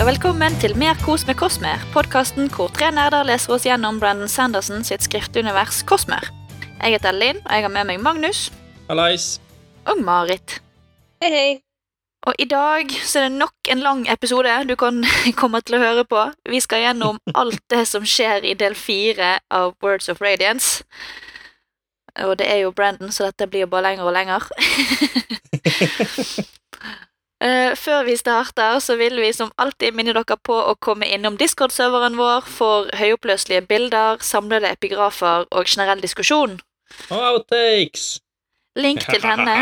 og velkommen til Mer kos med Cosmer, podkasten hvor tre nerder leser oss gjennom Brandon Sanderson sitt skriftunivers Cosmer. Jeg heter Linn, og jeg har med meg Magnus Hallais. og Marit. Hei, hei. Og i dag så er det nok en lang episode du kan komme til å høre på. Vi skal gjennom alt det som skjer i del fire av Words of Radiance. Og det er jo Brandon, så dette blir bare lenger og lenger. Eh, Før vi starter, så vil vi som alltid minne dere på å komme innom Discord-serveren vår for høyoppløselige bilder, samlede epigrafer og generell diskusjon. Og outtakes. Link til denne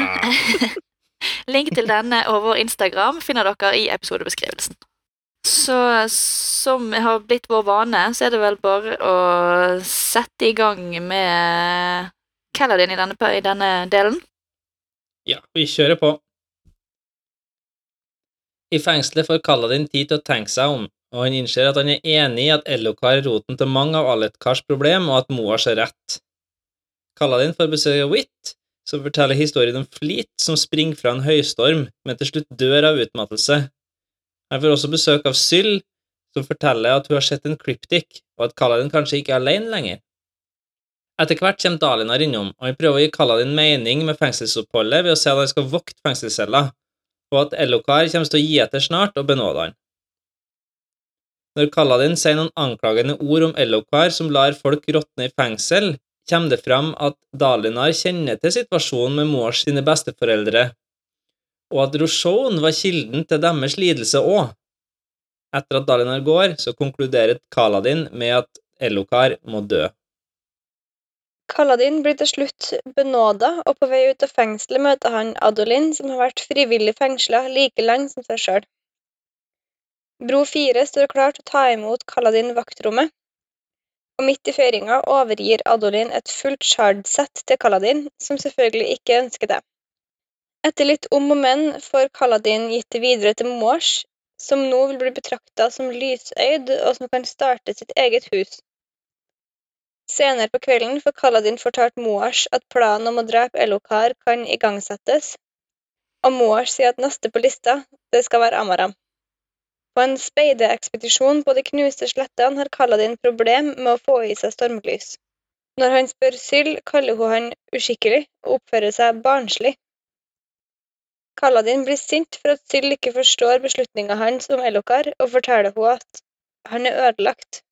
Link til denne og vår Instagram finner dere i episodebeskrivelsen. Så som har blitt vår vane, så er det vel bare å sette i gang med Kaladin i denne, i denne delen. Ja, vi kjører på. I fengselet får Kaladin tid til å tenke seg om, og han innser at han er enig i at Ellokar er roten til mange av Aletkars problem, og at Moas har rett. Kaladin får besøk av Witt, som forteller historien om Fleet som springer fra en høystorm, men til slutt dør av utmattelse. Han får også besøk av Syl, som forteller at hun har sett en kryptikk, og at Kaladin kanskje ikke er alene lenger. Etter hvert kommer Dalinar innom, og han prøver å gi Kaladin mening med fengselsoppholdet ved å si at han skal vokte fengselscella, og at Ellokar kommer til å gi etter snart og benåde han. Når Kaladin sier noen anklagende ord om Ellokar som lar folk råtne i fengsel, kommer det fram at Dalinar kjenner til situasjonen med Mors sine besteforeldre, og at Roshon var kilden til deres lidelse òg. Etter at Dalinar går, så konkluderer Kaladin med at Ellokar må dø. Kaladin blir til slutt benåda, og på vei ut av fengselet møter han Adolin, som har vært frivillig fengsla like lenge som seg sjøl. Bro 4 står klar til å ta imot Kaladin vaktrommet, og midt i feiringa overgir Adolin et fullt shard-sett til Kaladin, som selvfølgelig ikke ønsker det. Etter litt om og men får Kaladin gitt det videre til Mors, som nå vil bli betrakta som lysøyd, og som kan starte sitt eget hus. Senere på kvelden får Kaladin fortalt Moash at planen om å drepe Elokar kan igangsettes, og Moash sier at neste på lista, det skal være Amaram. På en speideekspedisjon på de knuste slettene har Kaladin problem med å få i seg stormlys. Når han spør Syl, kaller hun han uskikkelig og oppfører seg barnslig. Kaladin blir sint for at Syl ikke forstår beslutninga hans om Elokar, og forteller hun at han er ødelagt.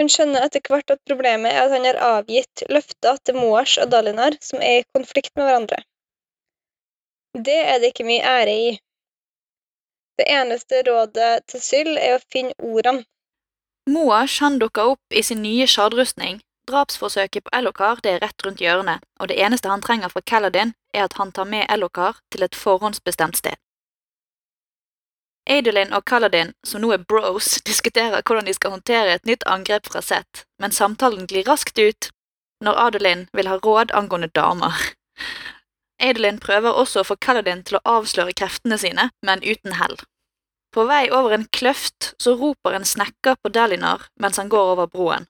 Hun skjønner etter hvert at problemet er at han har avgitt løfter til Moash og Dalinar, som er i konflikt med hverandre. Det er det ikke mye ære i. Det eneste rådet til Syl er å finne ordene. Moash han dukker opp i sin nye shardrustning. Drapsforsøket på Elokar det er rett rundt hjørnet, og det eneste han trenger fra Kaladin, er at han tar med Elokar til et forhåndsbestemt sted. Adolin og Kaladin, som nå er bros, diskuterer hvordan de skal håndtere et nytt angrep fra Seth, men samtalen glir raskt ut når Adolin vil ha råd angående damer. Adelin prøver også å få Kaladin til å avsløre kreftene sine, men uten hell. På vei over en kløft så roper en snekker på Dalinar mens han går over broen.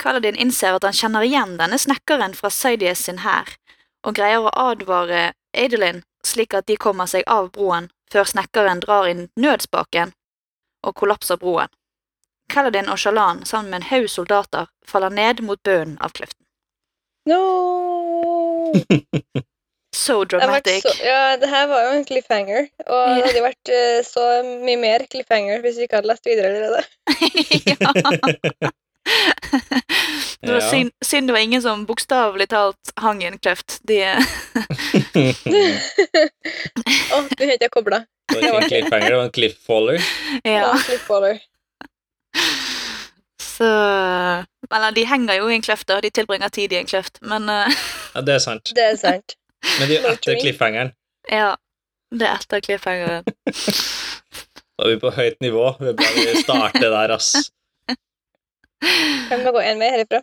Kaladin innser at han kjenner igjen denne snekkeren fra Sidies sin hær, og greier å advare Adolin slik at de kommer seg av broen før snekkeren drar inn nødspaken og kollapser broen. Kaladin og Shalan sammen med en haug soldater faller ned mot bunnen av kløften. No! So dramatic. så, ja, det her var jo en cliffhanger, og det hadde vært uh, så mye mer cliffhanger hvis vi ikke hadde lest videre allerede. ja. Det var synd, synd det var ingen som bokstavelig talt hang i en kløft. De Å, du har ikke jeg kobla. Det var ikke en cliffhanger, det var en clifffaller. Ja. Cliffballer. Så Eller de henger jo i en kløft, da. De tilbringer tid i en kløft. Men eh, Ja, det er sant. Det er sant. Men det er jo etter cliffhangeren. ja. Det er etter cliffhangeren. Da er vi på høyt nivå. Vi bare vi starter der, ass. Kan vi gå én vei herifra?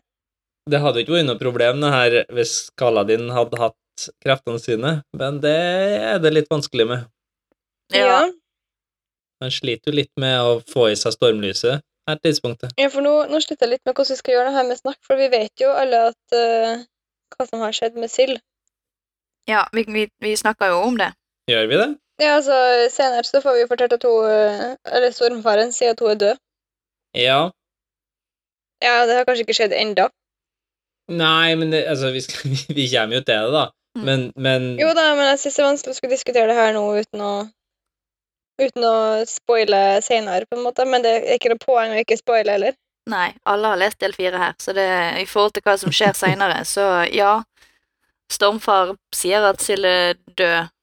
Det hadde jo ikke vært noe problem det her hvis Kaladin hadde hatt kreftene sine, men det er det litt vanskelig med. Ja. Han sliter jo litt med å få i seg stormlyset her tidspunktet. Ja, for nå, nå sliter jeg litt med hvordan vi skal gjøre det her med snakk, for vi vet jo alle at uh, hva som har skjedd med Sild. Ja, vi, vi, vi snakker jo om det. Gjør vi det? Ja, altså, senere så får vi jo fortalt at hun eh, Eller stormfaren sier at hun er død. Ja. Ja, det har kanskje ikke skjedd enda. Nei, men det, altså, vi, skal, vi kommer jo til det, da. Mm. Men, men Jo da, men jeg syns det er vanskelig å skulle diskutere det her nå uten å Uten å spoile senere, på en måte. Men det er ikke noe poeng å ikke spoile heller. Nei, alle har lest del fire her, så det, i forhold til hva som skjer seinere, så ja. Stormfar sier at Sille er død.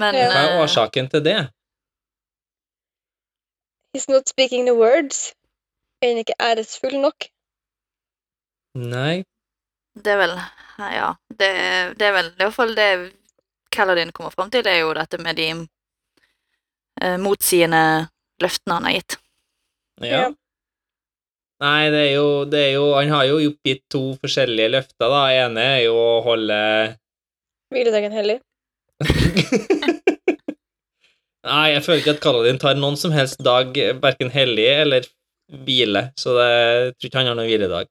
Men Ja. hva er eh, årsaken til det? He's not speaking the words. Er den ikke æresfull nok? Nei. det er vel Ja, det, det er vel i hvert fall det Kaladin kommer fram til, er jo dette med de eh, motsigende løftene han har gitt. Ja. Ja. Nei, det er, jo, det er jo Han har jo oppgitt to forskjellige løfter, da. ene er jo å holde Hviledagen hellig. Nei, jeg føler ikke at Kaladin tar noen som helst dag, verken hellig eller hvile, så det, jeg tror ikke han har noen hviledag.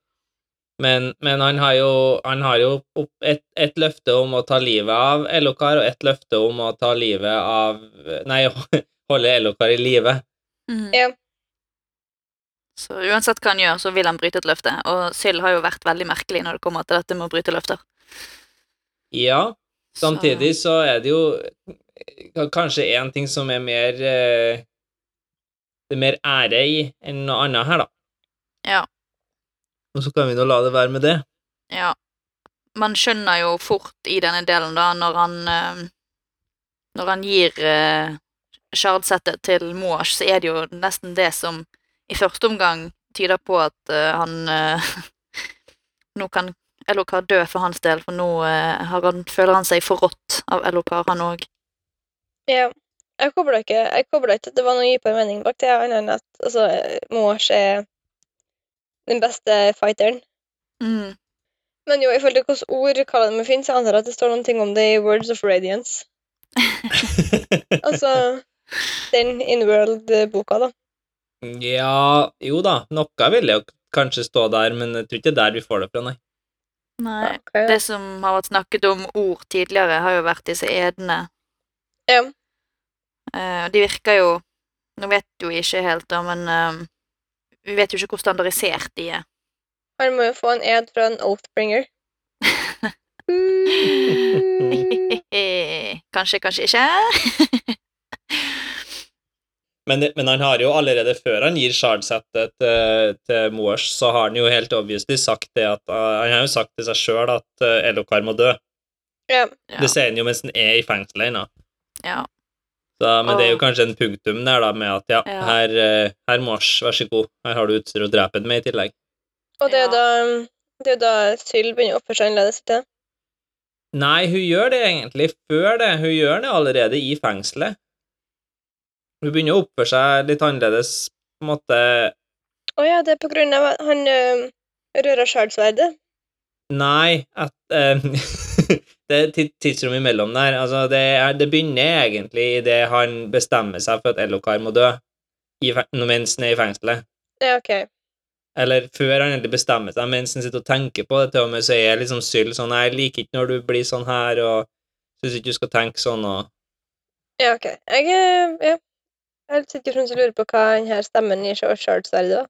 Men, men han har jo, han har jo opp et, et løfte om å ta livet av Elokar, og et løfte om å ta livet av Nei, holde Elokar i live. Ja. Så uansett hva han gjør, så vil han bryte et løfte. Og Syl har jo vært veldig merkelig når det kommer til dette med å bryte løfter. Ja, samtidig så er det jo kanskje én ting som er mer eh, Det er mer ære i enn noe annet her, da. Ja. Og så kan vi nå la det være med det. Ja. Man skjønner jo fort i denne delen, da, når han eh, Når han gir shardsettet til Moash, så er det jo nesten det som i første omgang tyder på at eh, han Nå kan Elokar dø for hans del, for nå har han, føler han seg forrådt av Elokar, han òg. ja. Jeg kobla ikke, ikke at det var noen dypere mening bak det, annet enn at altså, Moash er den beste fighteren. Mm. Men jo, i forhold til hvilke ord kaller det finnes, jeg antar at det står noen ting om det i Words of Radiance. Altså den Inworld-boka, da. ja, jo da, noe vil jo kanskje stå der, men jeg tror ikke det er der vi får det fra, nei. Nei. Okay. Det som har vært snakket om ord tidligere, har jo vært disse edene. Ja. Eh, de virker jo Nå vet jo ikke helt, da, men uh, vi vet jo ikke hvor standardisert de er. Han må jo få en ed fra en Oathbringer. Kanskje, kanskje ikke. Men, men han har jo allerede før han gir shardsettet til, til Moers, så har han jo helt obviously sagt det at uh, Han har jo sagt til seg sjøl at uh, Elokar må dø. Ja. Ja. Det sier han jo mens han er i fengselet ennå. ja. Så, men det er jo kanskje en punktum der, da, med at ja, Ja. her, uh, her Moers, vær så god, her har du utstyr å drepe den med i tillegg. Og det er jo da, det er da Syl begynner å oppføre seg annerledes. ikke det? Nei, hun gjør det egentlig før det. Hun gjør det allerede i fengselet. Hun begynner å oppføre seg litt annerledes, på en måte Å ja, det er på grunn av at han øh, rører sjølsverdet? Nei, at eh, Det tidsrommet imellom der. Altså, det, er, det begynner egentlig idet han bestemmer seg for at Ellokar må dø, i, mens han er i fengselet. Ja, ok. Eller før han egentlig bestemmer seg, mens han sitter og tenker på det, til og med, så er liksom Syl sånn Jeg liker ikke når du blir sånn her, og syns ikke du skal tenke sånn, og Ja, ok. Jeg, øh, ja. jeg sitter og lurer på hva den her stemmen i sjardsverdet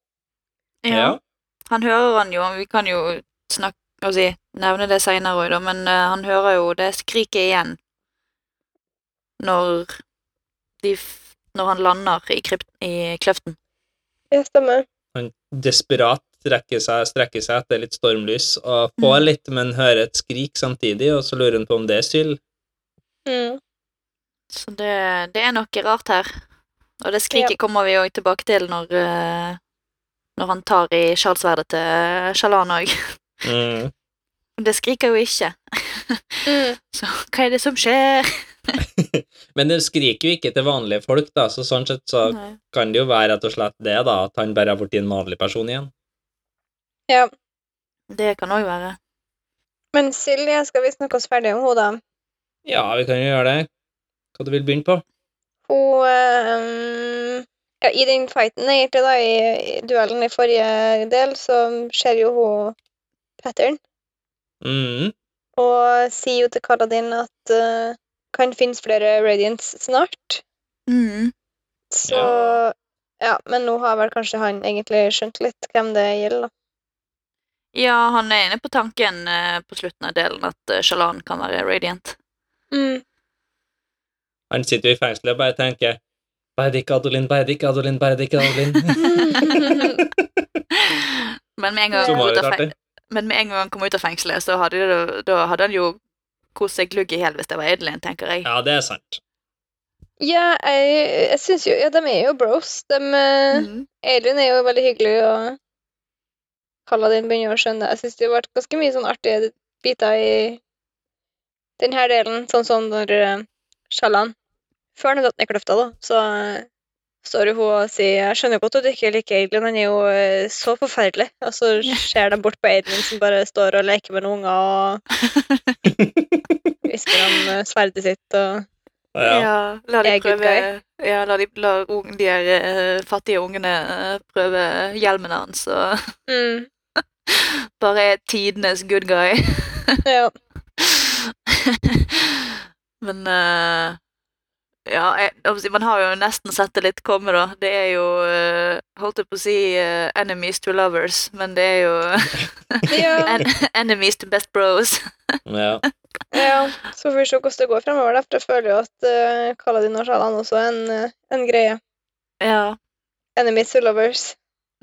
Ja. ja. Han hører han jo, vi kan jo snakke og si, nevne det seinere òg, da, men uh, han hører jo det skriket igjen når de f Når han lander i, krypt, i kløften. Ja, stemmer. han desperat strekker seg, strekker seg etter litt stormlys, og får Mm. litt, men hører et skrik samtidig, og så lurer han på om det er Syl. Mm. Så det, det er noe rart her. Og det skriket kommer vi òg tilbake til når, eh, når han tar i sjalsverdet til Sjalan òg. Mm. Det skriker jo ikke. Mm. Så hva er det som skjer? Men det skriker jo ikke til vanlige folk, da, så sånn sett så Nei. kan det jo være rett og slett det, da, at han bare har blitt en vanlig person igjen. Ja. Det kan òg være. Men Silje, skal vi snakke oss ferdig om henne, da? Ja, vi kan jo gjøre det. Hva du vil begynne på? Hun øh, Ja, i den fighten, egentlig, da, i, i duellen i forrige del, så ser jo hun Pattern, Mm. og sier jo til Kaladin at uh, kan finnes flere Radiants snart. Mm. Så ja. men nå har vel kanskje han egentlig skjønt litt hvem det gjelder, da. Ja, han er inne på tanken uh, på slutten av delen at uh, Shalan kan være radiant. Mm. Han sitter jo i fengselet og bare tenker ikke Adolin, ikke Adolin, ikke Adolin. Men med en gang Så han må det men med en gang han kom ut av fengselet, så hadde, det, da hadde han jo kost seg glugg i hjel hvis det var Adelin, tenker jeg. Ja, det er sant. ja, jeg, jeg syns jo Ja, de er jo bros. De eh, Mm. Adelin er jo veldig hyggelig, og Kaladin begynner å skjønne. Jeg syns det har vært ganske mye sånn artige biter i denne delen, sånn som når Sjalan Før han har datt ned kløfta, da, så eh, står jo hun og sier 'Jeg skjønner godt at du ikke liker Aidlin, han er jo eh, så forferdelig', og så ser de bort på Aidlin som bare står og leker med noen unger og hvisker om eh, sverdet sitt og Ja. Ja, la de prøve Ja, la de, la unge, de her uh, fattige ungene uh, prøve hjelmen hans, og mm, bare er tidenes good guy. Ja. Men eh, ja, jeg, jeg man har jo nesten sett det litt komme, da. Det er jo eh, Holdt jeg på å si uh, enemies to lovers, men det er jo en, enemies to best bros. ja. Ja, så får vi se hvordan det går fremover. For jeg føler jo at uh, Kaladin og Shalan også er en, eh, en greie. Ja, Enemies to lovers.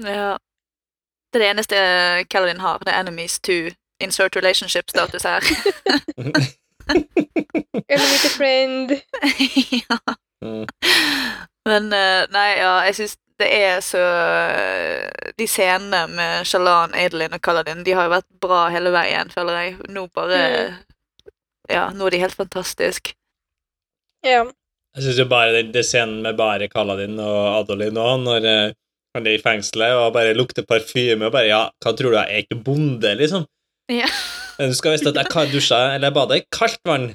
ja. Det er det eneste Kaladin har. Det er enemies to insert relationship-status her. Enemy a friend. ja. Mm. Men eh, nei, ja, jeg syns det er så De scenene med Shalan, Adeline og Kaladin, de har jo vært bra hele veien, føler jeg. Nå bare Ja, nå er de helt fantastiske. Ja. Jeg syns jo bare den, den scenen med bare Kaladin og Adolin nå, når eh, han er i fengselet og bare lukter parfyme og bare Ja, hva tror du, jeg er ikke bonde, liksom? Ja. Men du skal visst at jeg kan dusje eller bade i kaldt vann.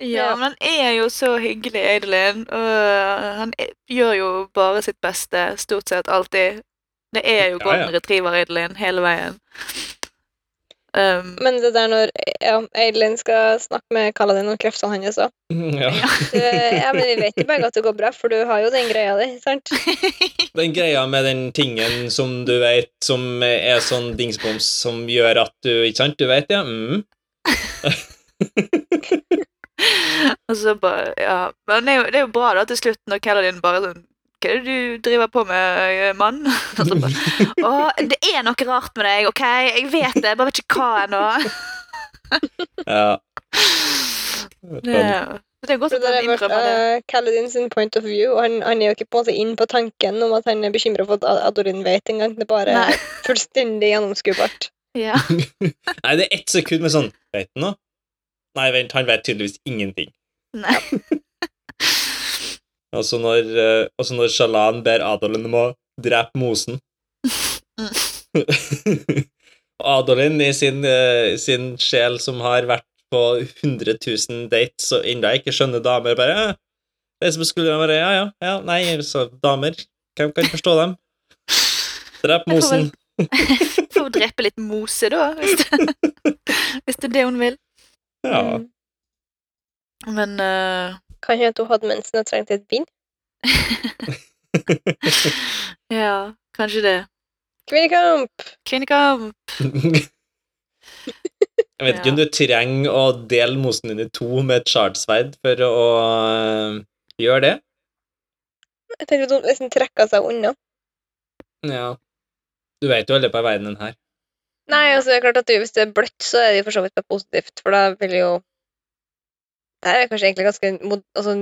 Ja, Ja. men han er jo så hyggelig, Eidelin. Og han er, gjør jo bare sitt beste, stort sett alltid. Det er jo Ja, golden ja. retriever, Eidelin, hele veien. Um, Men det der når ja, Adeline skal snakke med Kaladin om kreftene hans òg Ja. Ja, men vi vet jo begge at det går bra, for du har jo den greia di, sant? Den greia med den tingen som du vet, som er sånn dingsboms som gjør at du Ikke sant? Du vet, det? ja? Mm. og så bare, ja. Men det er, jo, det er jo bra da til slutt når Kaladin bare sånn Hva er det du driver på med, eh, mann? Å, det er noe rart med deg, OK? Jeg vet det, jeg bare vet ikke hva ennå. Ja. Det, det er godt at han er innrømmer det. uh, Kaladin sin point of view, og han, han er jo ikke på en måte inn på tanken om at han er bekymra for at Ad- Adolin vet engang. Det er bare Nei. fullstendig gjennomskuebart. Ja. Nei, det er ett sekund med sånn Vet du noe? Nei, vent, han vet tydeligvis ingenting. Nei. Og så når, eh, og når Shalan ber Adolin om å drepe mosen Og Adolin i sin, eh, sin sjel som har vært på 100 000 dates og ennå ikke skjønner damer, bare ja, Det som skulle være Ja, ja, ja, nei, så damer Hvem kan forstå dem? Drep mosen. Får drepe litt mose, da, hvis det, hvis det er det hun vil. Ja. Mm. Men eh, Kan hende at hun hadde mensen og trengte et bind. ja, kanskje det. Kvinnekamp! Kvinnekamp. Jeg vet ikke om du trenger å dele mosen din i to med et chartsverd for å øh, gjøre det. Jeg tenkte at hun liksom trekka seg unna. Ja. Du vet jo aldri på verdenen her. Nei, altså det er klart at du, hvis det er bløtt, så er det jo for så vidt positivt, for da vil jo Det er kanskje egentlig ganske mod, altså,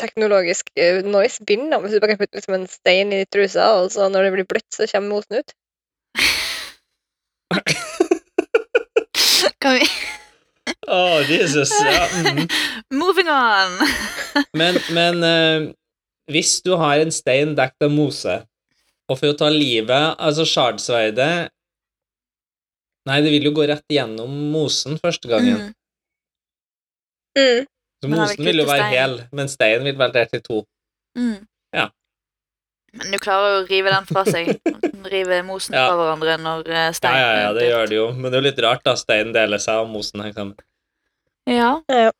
teknologisk uh, nice bind, da, hvis du bare kan putte liksom en stein i trusa, og så når det blir bløtt, så kommer mosen ut. Kan vi Å, Jesus, ja. Mm. Moving on! Men, men øh, hvis du har en stein dekt av mose, og for å ta livet Altså, shardsverdet Nei, det vil jo gå rett gjennom mosen første gangen. Mm. Mm. Så Men han vil mosen vil jo være stein. hel, men steinen vil være delt i to. Mm. Ja. Men du klarer å rive den fra seg. Rive mosen Ja. fra hverandre når steinen Ja, ja, ja, det gjør det jo. Men det er jo litt rart, da. Steinen deler seg, og mosen henger sammen. Ja.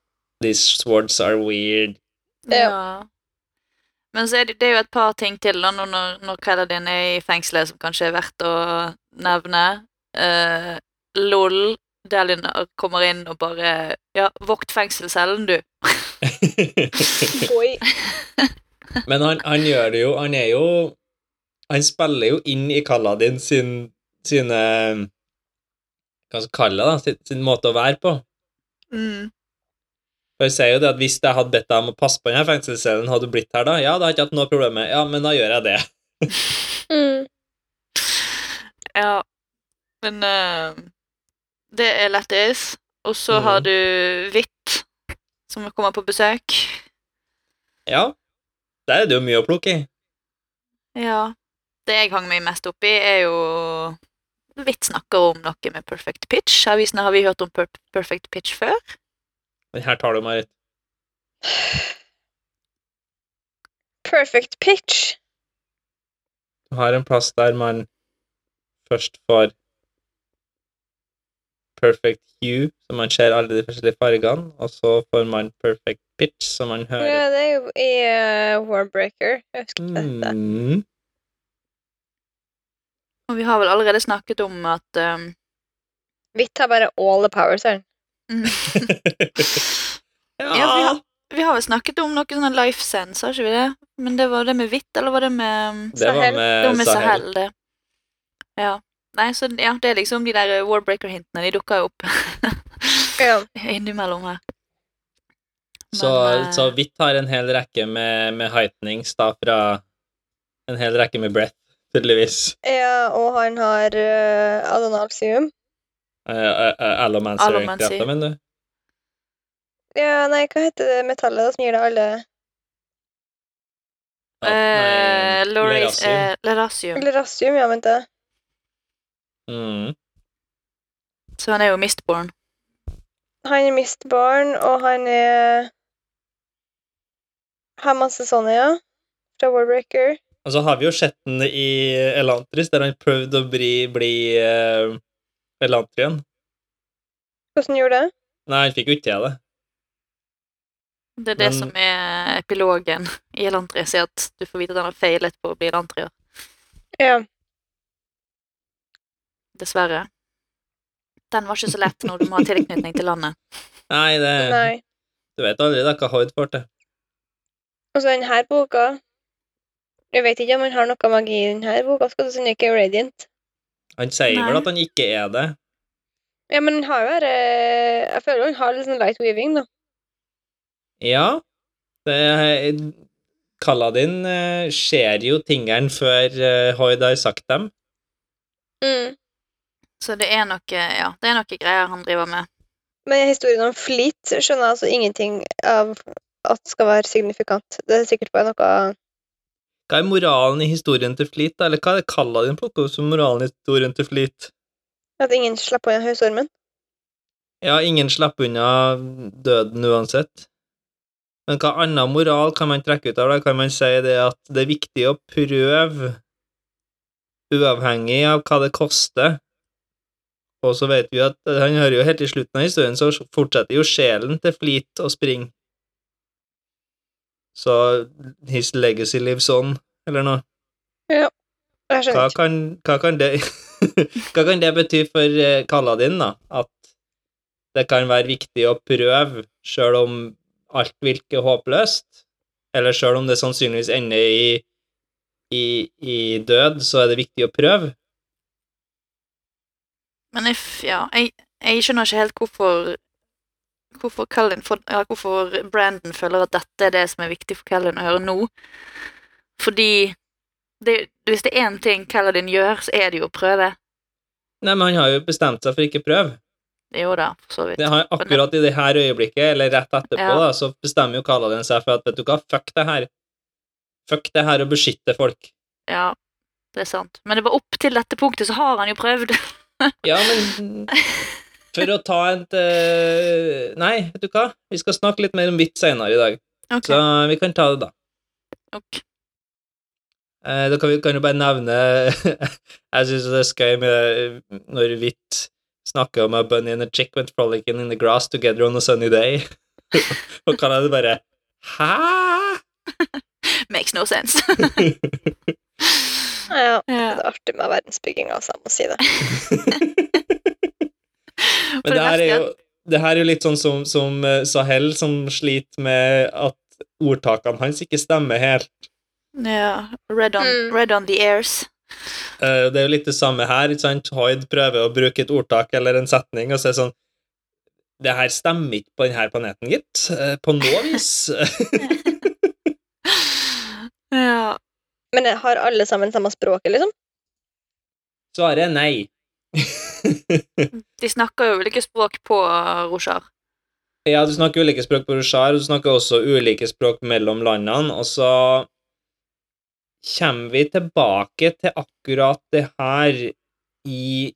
These swords are weird. Ja. ja. Men så er det, det er jo et par ting til da, nå når, når Kaladin er i fengselet, som kanskje er verdt å nevne. Uh, LOL. Dalinar kommer inn og bare Ja, vokt fengselscellen, du. Men han, han gjør det jo Han er jo Han spiller jo inn i Kaladin sin sine Hva skal kalle det, da? Sin, sin måte å være på. Mm. For jeg sier jo det at Hvis jeg hadde bedt deg om å passe på denne fengselscellen, hadde du blitt her da? Ja, det har jeg ikke hatt noe problem med. Ja, men da gjør jeg det. Mm. Ja. Men eh, det er lættis. Og så har Mhm. du Hvitt, som kommer på besøk. Ja. Der er det jo mye å plukke i. Ja. Det jeg hang meg mest opp i, er jo Hvitt snakker om noe med perfect pitch. Avisene har vi hørt om per perfect pitch før. Men her tar du, meg rett. Perfect pitch. Du har en plass der man først får perfect hue, så man ser alle de forskjellige fargene, og så får man perfect pitch, så man hører Ja, det er jo i uh, Warbreaker. Jeg husker ikke dette. mm. Og vi har vel allerede snakket om at um, Hvitt har bare all the powers her. Ja, vi har, vi har vel snakket om noe sånn life sense, har ikke vi det? Men det var det med hvitt, eller var det med Det var Sahel. Det var med med Sahel. Sahel, det. Ja. Nei, så ja, det er liksom de der Warbreaker-hintene. De dukker jo opp Ja. innimellom her. Så, Men, eh, så Hvitt har en hel rekke med, med heightnings da fra En hel rekke med breath, tydeligvis. ja, og han har uh, adonalsium. Uh, uh, Allomancy. Allomancer-krefter, mener du? Ja, nei, hva heter det metallet da, som gir deg alle eh, Loris, Lerasium. eh, Lerasium. Ja, mente da. Mm. Så han er jo Mistborn. Han er Mistborn, og han er Har masse sånne, ja. Fra Warbreaker. Og så har vi jo sett den i Elantris, der han prøvde å bli, bli uh, Elantrien. Hvordan gjorde det? Nei, han fikk jo ikke til det. Det er det Men- som er epilogen i Elantris, er at du får vite at han har feilet på å bli elantrier. Ja. Dessverre. Den var ikke så lett når du må ha tilknytning til landet. Nei, det Nei. Du vet aldri da hva Hord får til. Og så denne boka Jeg vet ikke om han har noe magi i denne boka. Skal du si ikke er radiant? Han sier vel at han ikke er det. Ja, men han har jo her eh, Jeg føler han har litt sånn light weaving, da. Ja. Det er, Kaladin eh, ser jo tingene før Hoid har sagt dem. Mm. Så det er noe, ja, det er noe greier han driver med. Men historien om Fleet skjønner jeg altså ingenting av at skal være signifikant. Det er sikkert bare noe Hva er moralen i historien til Fleet, da? Eller hva er det Kaladin plukker opp som moralen i historien til Fleet? At ingen slipper unna høysormen? Ja, ingen slipper unna døden uansett. Men hva annen moral kan man trekke ut av det? Kan man si det at det er viktig å prøve, uavhengig av hva det koster? Og så vet vi at eh, han hører jo helt til slutten av historien, så fortsetter jo sjelen til Fleet å springe. Så his legacy lives on, eller noe. Jeg Hva skjønner ikke. kan, hva kan det Hva kan det bety for kalla din, da? At det kan være viktig å prøve, sjøl om alt virker håpløst? Eller sjøl om det sannsynligvis ender i, i, i død, så er det viktig å prøve? Men if, ja, jeg, jeg skjønner ikke helt hvorfor Hvorfor, Cullen, for, ja, hvorfor Brandon føler at dette er det som er viktig for Cullen å høre nå. Fordi det, hvis det er én ting Cullen gjør, så er det jo å prøve. Nei, men han har jo bestemt seg for ikke å prøve. Jo da, for så vidt. Det har, akkurat i det her øyeblikket, eller rett etterpå, Ja. da, så bestemmer jo Kaladin seg for at vet du hva, fuck det her. Fuck det her å beskytte folk. Ja, det er sant. Men det var opp til dette punktet, så har han jo prøvd. Ja, men For å ta et uh, Nei, vet du hva? Vi skal snakke litt mer om hvitt senere i dag, okay. så vi kan ta det da. ok. Eh, da kan vi kan jo bare nevne Jeg syns det er skøy med når Hvitt snakker om a bunny and a chick went frolicking in the grass together on a sunny day. Og kan jeg bare Hæ?! Makes no sense. Ja, det er artig med verdensbygging, altså, jeg må si det. Men det her er jo det her er jo litt sånn som, som eh, Sahel, som sliter med at ordtakene hans ikke stemmer helt. Ja, red on, Mm. red on the airs. Eh, Det er jo litt det samme her. ikke sant? Hoyd prøver å bruke et ordtak eller en setning, og så er det sånn Det her stemmer ikke på denne planeten, gitt. Eh, På noe vis. Ja. Men har alle sammen samme språket, liksom? Svaret er nei. De snakker jo ulike språk på Roshar. Ja, du snakker ulike språk på Roshar, og du snakker også ulike språk mellom landene, og så kommer vi tilbake til akkurat det her i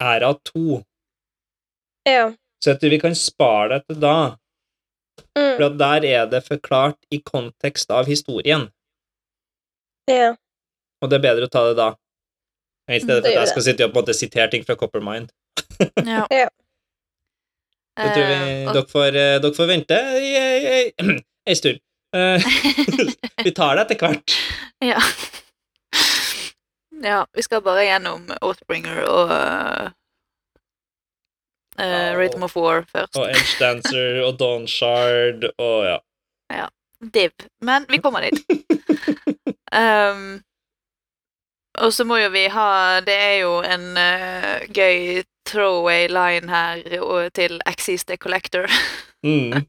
æra to. Ja. Så jeg tror vi kan spare det til da, Mm. for at der er det forklart i kontekst av historien, ja. og det er bedre å ta det da. I stedet for at jeg skal sitte og på en måte sitere ting fra Coppermind. Ja. Ja. Jeg tror vi, Eh, dere, får, eh, dere får vente ei- ei- ei stund. Eh, vi tar det etter hvert. ja. ja, vi skal bare gjennom Oathbringer og uh, uh, Rhythm of War først. Og Edge Dancer og Dawn Shard og ja. Div. Men vi kommer dit. Um, og så må jo vi ha Det er jo en uh, gøy throwaway line her til Axis the Collector. Mm.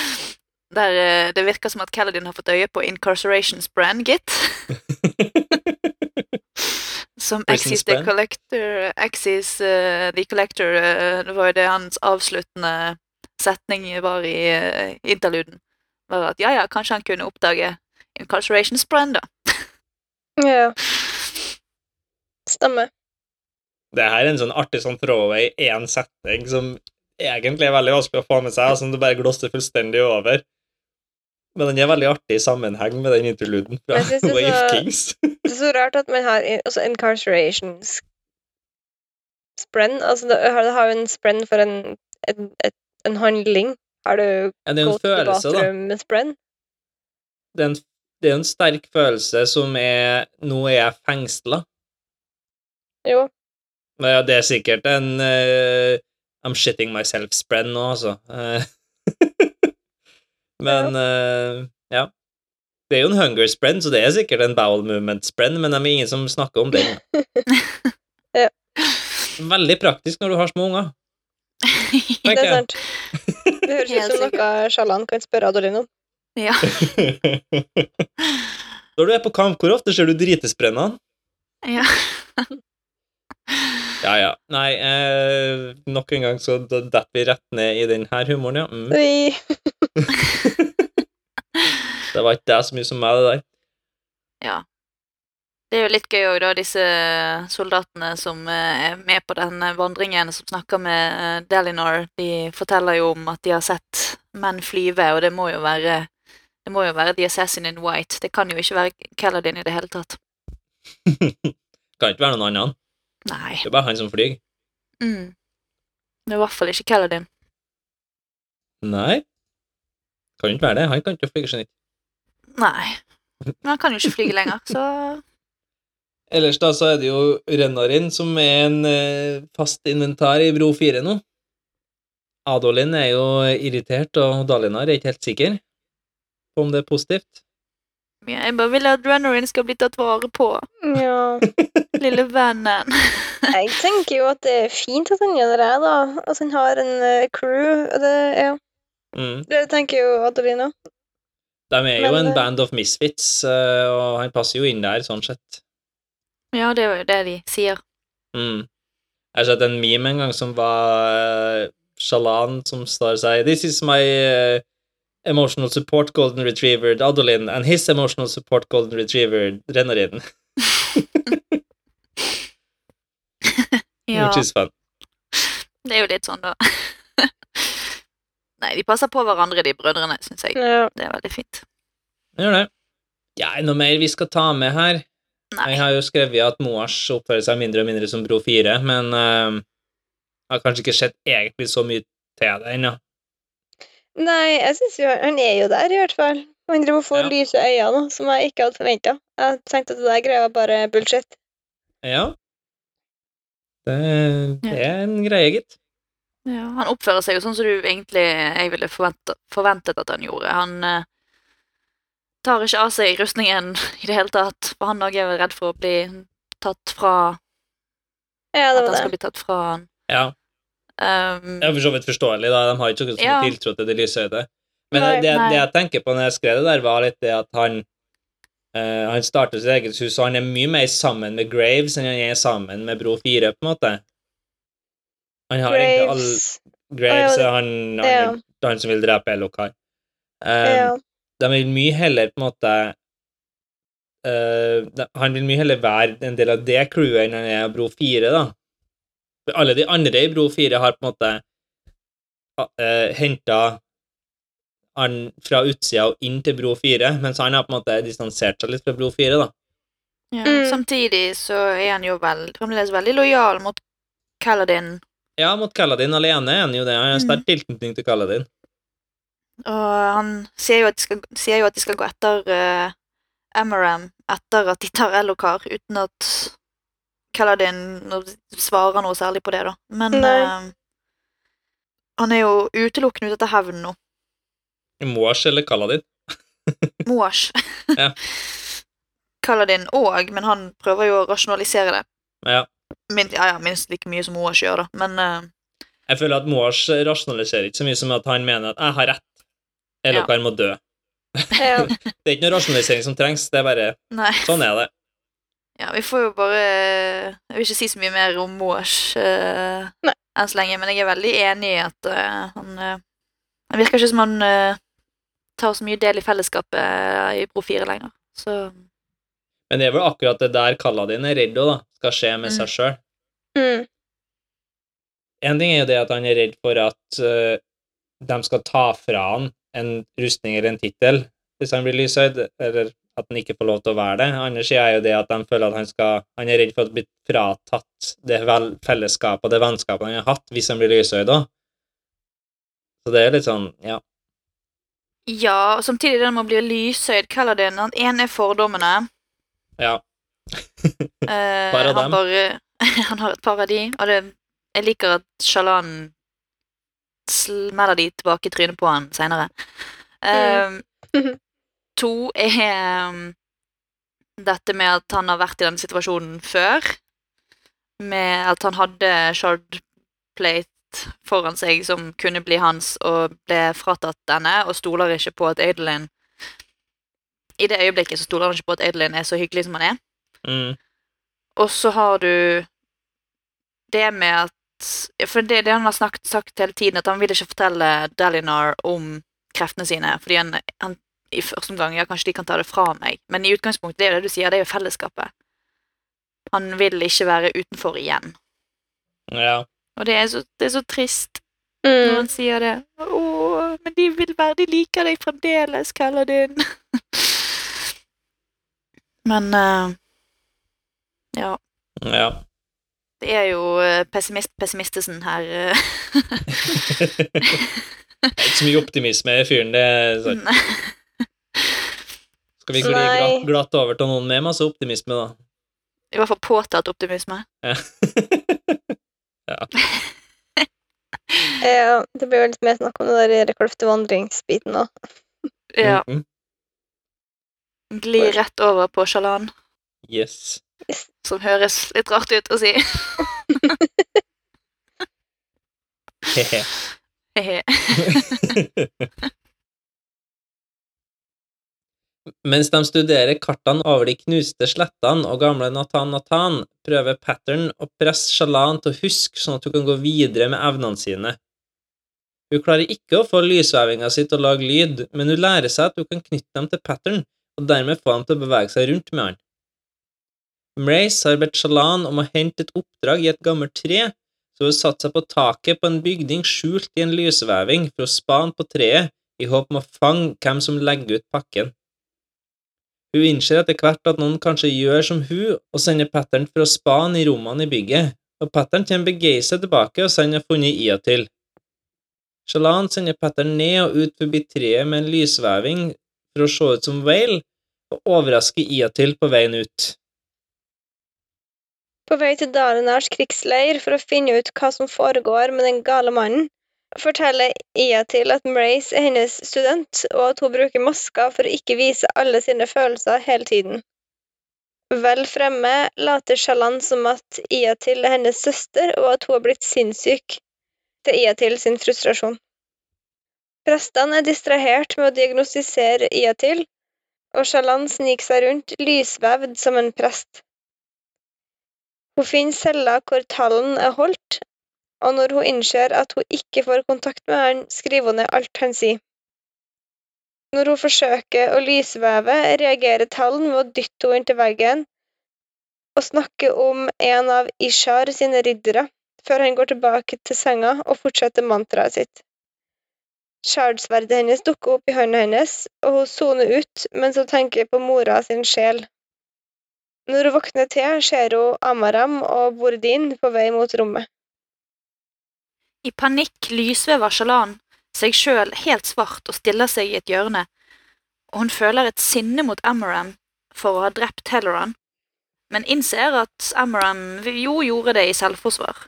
Der uh, det virker som at Kaladin har fått øye på Incarcerations brand, gitt. Som Axis the Collector Axis uh, the Collector Det var jo det hans avsluttende setning var i interluden. Var at ja, ja, kanskje han kunne oppdage Incarcerations brand, da. ja. Stemmer. Det her er en sånn artig sånn throwaway, én setning som egentlig er veldig vanskelig å få med seg, og som du bare glosser fullstendig over. Men den er veldig artig i sammenheng med den interluden fra Wave så- Kings. Det er så rart at man har altså incarceration Spren, sprenn. Altså, det har, det har jo en sprenn for en, en, et, en handling. Har du gått det en følelse, da. bathroom med sprenn? Det er, en, det er jo en sterk følelse som er Nå er jeg fengsla. Jo. Men ja, det er sikkert en uh, I'm shitting myself-sprenn nå, altså. Eh, men uh, ja. Det er jo en hunger sprenn, så det er sikkert en bowel movement-sprenn, men det er ingen som snakker om den. Ja. Veldig praktisk når du har små unger. Det er sant. Det høres ut som noe Sjalan kan spørre Adeline om. Ja. Når du er på kamp, hvor ofte ser du dritesprennene? ja. Ja, ja. Nei, eh, nok en gang så detter vi rett ned i den her humoren, ja. Mm. Oi. Det var ikke det så mye som meg, det der. ja. Det er jo litt gøy òg, da, disse soldatene som eh, er med på den vandringen, som snakker med Delinor. De forteller jo om at de har sett menn flyve, og det må jo være det må jo være The Assassin in White. Det kan jo ikke være Kaladin i det hele tatt. kan ikke være noen annen. Nei. Det er bare han som flyr. Mm. Det er i hvert fall ikke Kaladin. Nei. Kan ikke være det. Han kan ikke flyge seg Nei. Men han kan jo ikke flyge lenger, så Ellers da så er det jo Rennarin som er en eh, fast inventar i Bro 4 nå. Adolin er jo irritert, og Dalinar er ikke helt sikker på om det er positivt. jeg bare vil at Rennerin skal bli tatt vare på. Ja. Lille vennen. Jeg tenker jo at det er fint at han gjør det, da. At han har en uh, crew. Det, ja. Mm. det tenker jo Adelina. De er jo Men, en eh, band of misfits, uh, og han passer jo inn der, sånn sett. Ja, det er jo det de sier. Mm. Jeg har sett en meme en gang som var uh, Shalan som står og sier This is my eh, emotional support golden retriever, Adolin, and his emotional support golden retriever, Rennarin. Ja, Which is fun. det er jo litt sånn, da. Nei, de passer på hverandre, de brødrene, syns jeg. Ja. Det er veldig fint. Gjør det. Ja, er det noe mer vi skal ta med her? Nei. Jeg har jo skrevet at Moas oppfører seg mindre og mindre som Bro 4, men uh, har kanskje ikke sett egentlig så mye til det ennå. Nei, jeg syns jo han er jo der, i hvert fall. Han driver og får Ja. lyse øyne nå, som jeg ikke hadde forventa. Jeg tenkte at det der greia var bare bullshit. Ja. Det, det er en greie, gitt. Ja, han oppfører seg jo sånn som du egentlig jeg ville forventet, forventet at han gjorde. Han eh, tar ikke av seg rustningen i det hele tatt, for han òg er jo redd for å bli tatt fra Ja, det At det han skal det. bli tatt fra han. Ja. Um, er for så vidt forståelig, da. De har ikke så mye Ja. tiltro til det lysøyde. Men Nei. det, Nei. det jeg tenker på når jeg skrev det der, var litt det at han uh, Han starter sitt eget hus, og han er mye mer sammen med Graves enn han er sammen med Bro 4, på en måte. Han har egentlig all Graves. Graves ja, er han, han, ja. er han som vil drepe Elokar. Um, Ja. De vil mye heller på en måte uh, de, Han vil mye heller være en del av det crewet enn han er Bro 4, da. Alle de andre i Bro 4 har på en måte uh, henta han fra utsida og inn til Bro 4, mens han har på en måte distansert seg litt fra Bro 4, da. ja. Mm. Samtidig så er han jo vel, fremdeles veldig lojal mot Kaladin, Ja, mot Kaladin alene er han jo det. Han har en sterk tilknytning til Kaladin. og han sier jo at de skal, sier jo at de skal gå etter uh, Amaram etter at de tar Elokar, uten at Kaladin svarer noe særlig på det, da. Men eh, han er jo utelukkende ute etter hevn nå. Moash eller Kaladin. Moash. Ja. Kaladin òg, men han prøver jo å rasjonalisere det. Ja. Min, ja, ja, minst like mye som Moash gjør, da. Men uh, Jeg føler at Moash rasjonaliserer ikke så mye som at han mener at 'jeg har rett', eller ja. 'dere må dø. Det er ikke noe rasjonalisering som trengs, det er bare nei. sånn er det. Ja, vi får jo bare Jeg vil ikke si så mye mer om Moash uh, enn så lenge, men jeg er veldig enig i at uh, han eh, Det virker ikke som han eh, tar så mye del i fellesskapet eh, i Bro 4 lenger. Så Men det er vel akkurat det der Kaladin er redd òg, da. Skal skje med Mm. seg sjøl. Mm. En ting er jo det at han er redd for at uh, de skal ta fra han en rustning eller en tittel hvis han blir lyshøyd, eller at han ikke får lov til å være det. Andre sida er jo det at de føler at han skal Han er redd for å bli fratatt det fellesskapet og det vennskapet han har hatt, hvis han blir lysøyd òg. Så det er litt sånn, ja. Ja, og samtidig det med å bli lysøyd det Han ene er fordommene. Ja. Bare Par han dem. bare Han har et par av de, og det, jeg liker at Shalan smeller de tilbake i trynet på han seinere. Mm. to er um, dette med at han har vært i denne situasjonen før. Med at han hadde Shardplate foran seg som kunne bli hans, og ble fratatt denne, og stoler ikke på at Adelin I det øyeblikket så stoler han ikke på at Adelin er så hyggelig som han er. Mm. Og så har du det med at For det, det han har snakket, sagt hele tiden, at han vil ikke fortelle Dalinar om kreftene sine, fordi han, han i første omgang Ja, kanskje de kan ta det fra meg, men i utgangspunktet, det er jo det du sier, det er jo fellesskapet. Han vil ikke være utenfor igjen. Ja. Og det er så, det er så trist når Mm. han sier det. Å, men de vil være De liker deg fremdeles, Kaladin. men uh, Ja. ja. Det er jo eh, pessimist pessimistesen her. eh. Det er ikke så mye optimisme i fyren. Det er sånn. Skal vi gli glatt, glatt over til noen med masse optimisme, da? I hvert fall påtatt optimisme. Ja. Ja, det blir jo litt mer snakk om det der kløfte vandringsbiten òg. Ja, Mhm. Gli rett over på sjalan. Yes. som høres litt rart ut å si. Hehe. Mens de studerer kartene over de knuste slettene og gamle Nathan Nathan, prøver Pattern å presse Shalan til å huske sånn at hun kan gå videre med evnene sine. Hun klarer ikke å få lysvevinga si til å lage lyd, men hun lærer seg at hun kan knytte dem til Pattern, og dermed få dem til å bevege seg rundt med han. Mrace har bedt Shalan om å hente et oppdrag i et gammelt tre, så hun satte seg på taket på en bygning skjult i en lysveving for å spane på treet i håp om å fange hvem som legger ut pakken. Hun innser etter hvert at noen kanskje gjør som hun og sender Pattern for å spane i rommene i bygget, og Pattern kommer begeistret tilbake og sier han har funnet Ia til. Shalan sender Pattern ned og ut forbi treet med en lysveving for å se ut som Whale, og overrasker Ia til på veien ut. På vei til Dalinars krigsleir for å finne ut hva som foregår med den gale mannen, forteller Ia til at Mrace er hennes student, og at hun bruker masker for å ikke vise alle sine følelser hele tiden. Vel fremme later Shalan som at Iatil er hennes søster, og at hun har blitt sinnssyk, til Iatil sin frustrasjon. Prestene er distrahert med å diagnostisere Iatil, og Shalan sniker seg rundt lysvevd som en prest. Hun finner cella hvor tallen er holdt, og når hun innser at hun ikke får kontakt med han, skriver hun ned alt han sier. Når hun forsøker å lysveve, reagerer tallen med å dytte henne inntil veggen og snakke om en av Ishar sine riddere, før han går tilbake til senga og fortsetter mantraet sitt. Shardsverdet hennes dukker opp i hånda hennes, og hun soner ut mens hun tenker på mora sin sjel. Når hun våkner til, ser hun Amaram og Bordin på vei mot rommet. I panikk lysvever Shalan seg sjøl helt svart og stiller seg i et hjørne, og hun føler et sinne mot Amaram for å ha drept Telleran, men innser at Amaram jo gjorde det i selvforsvar.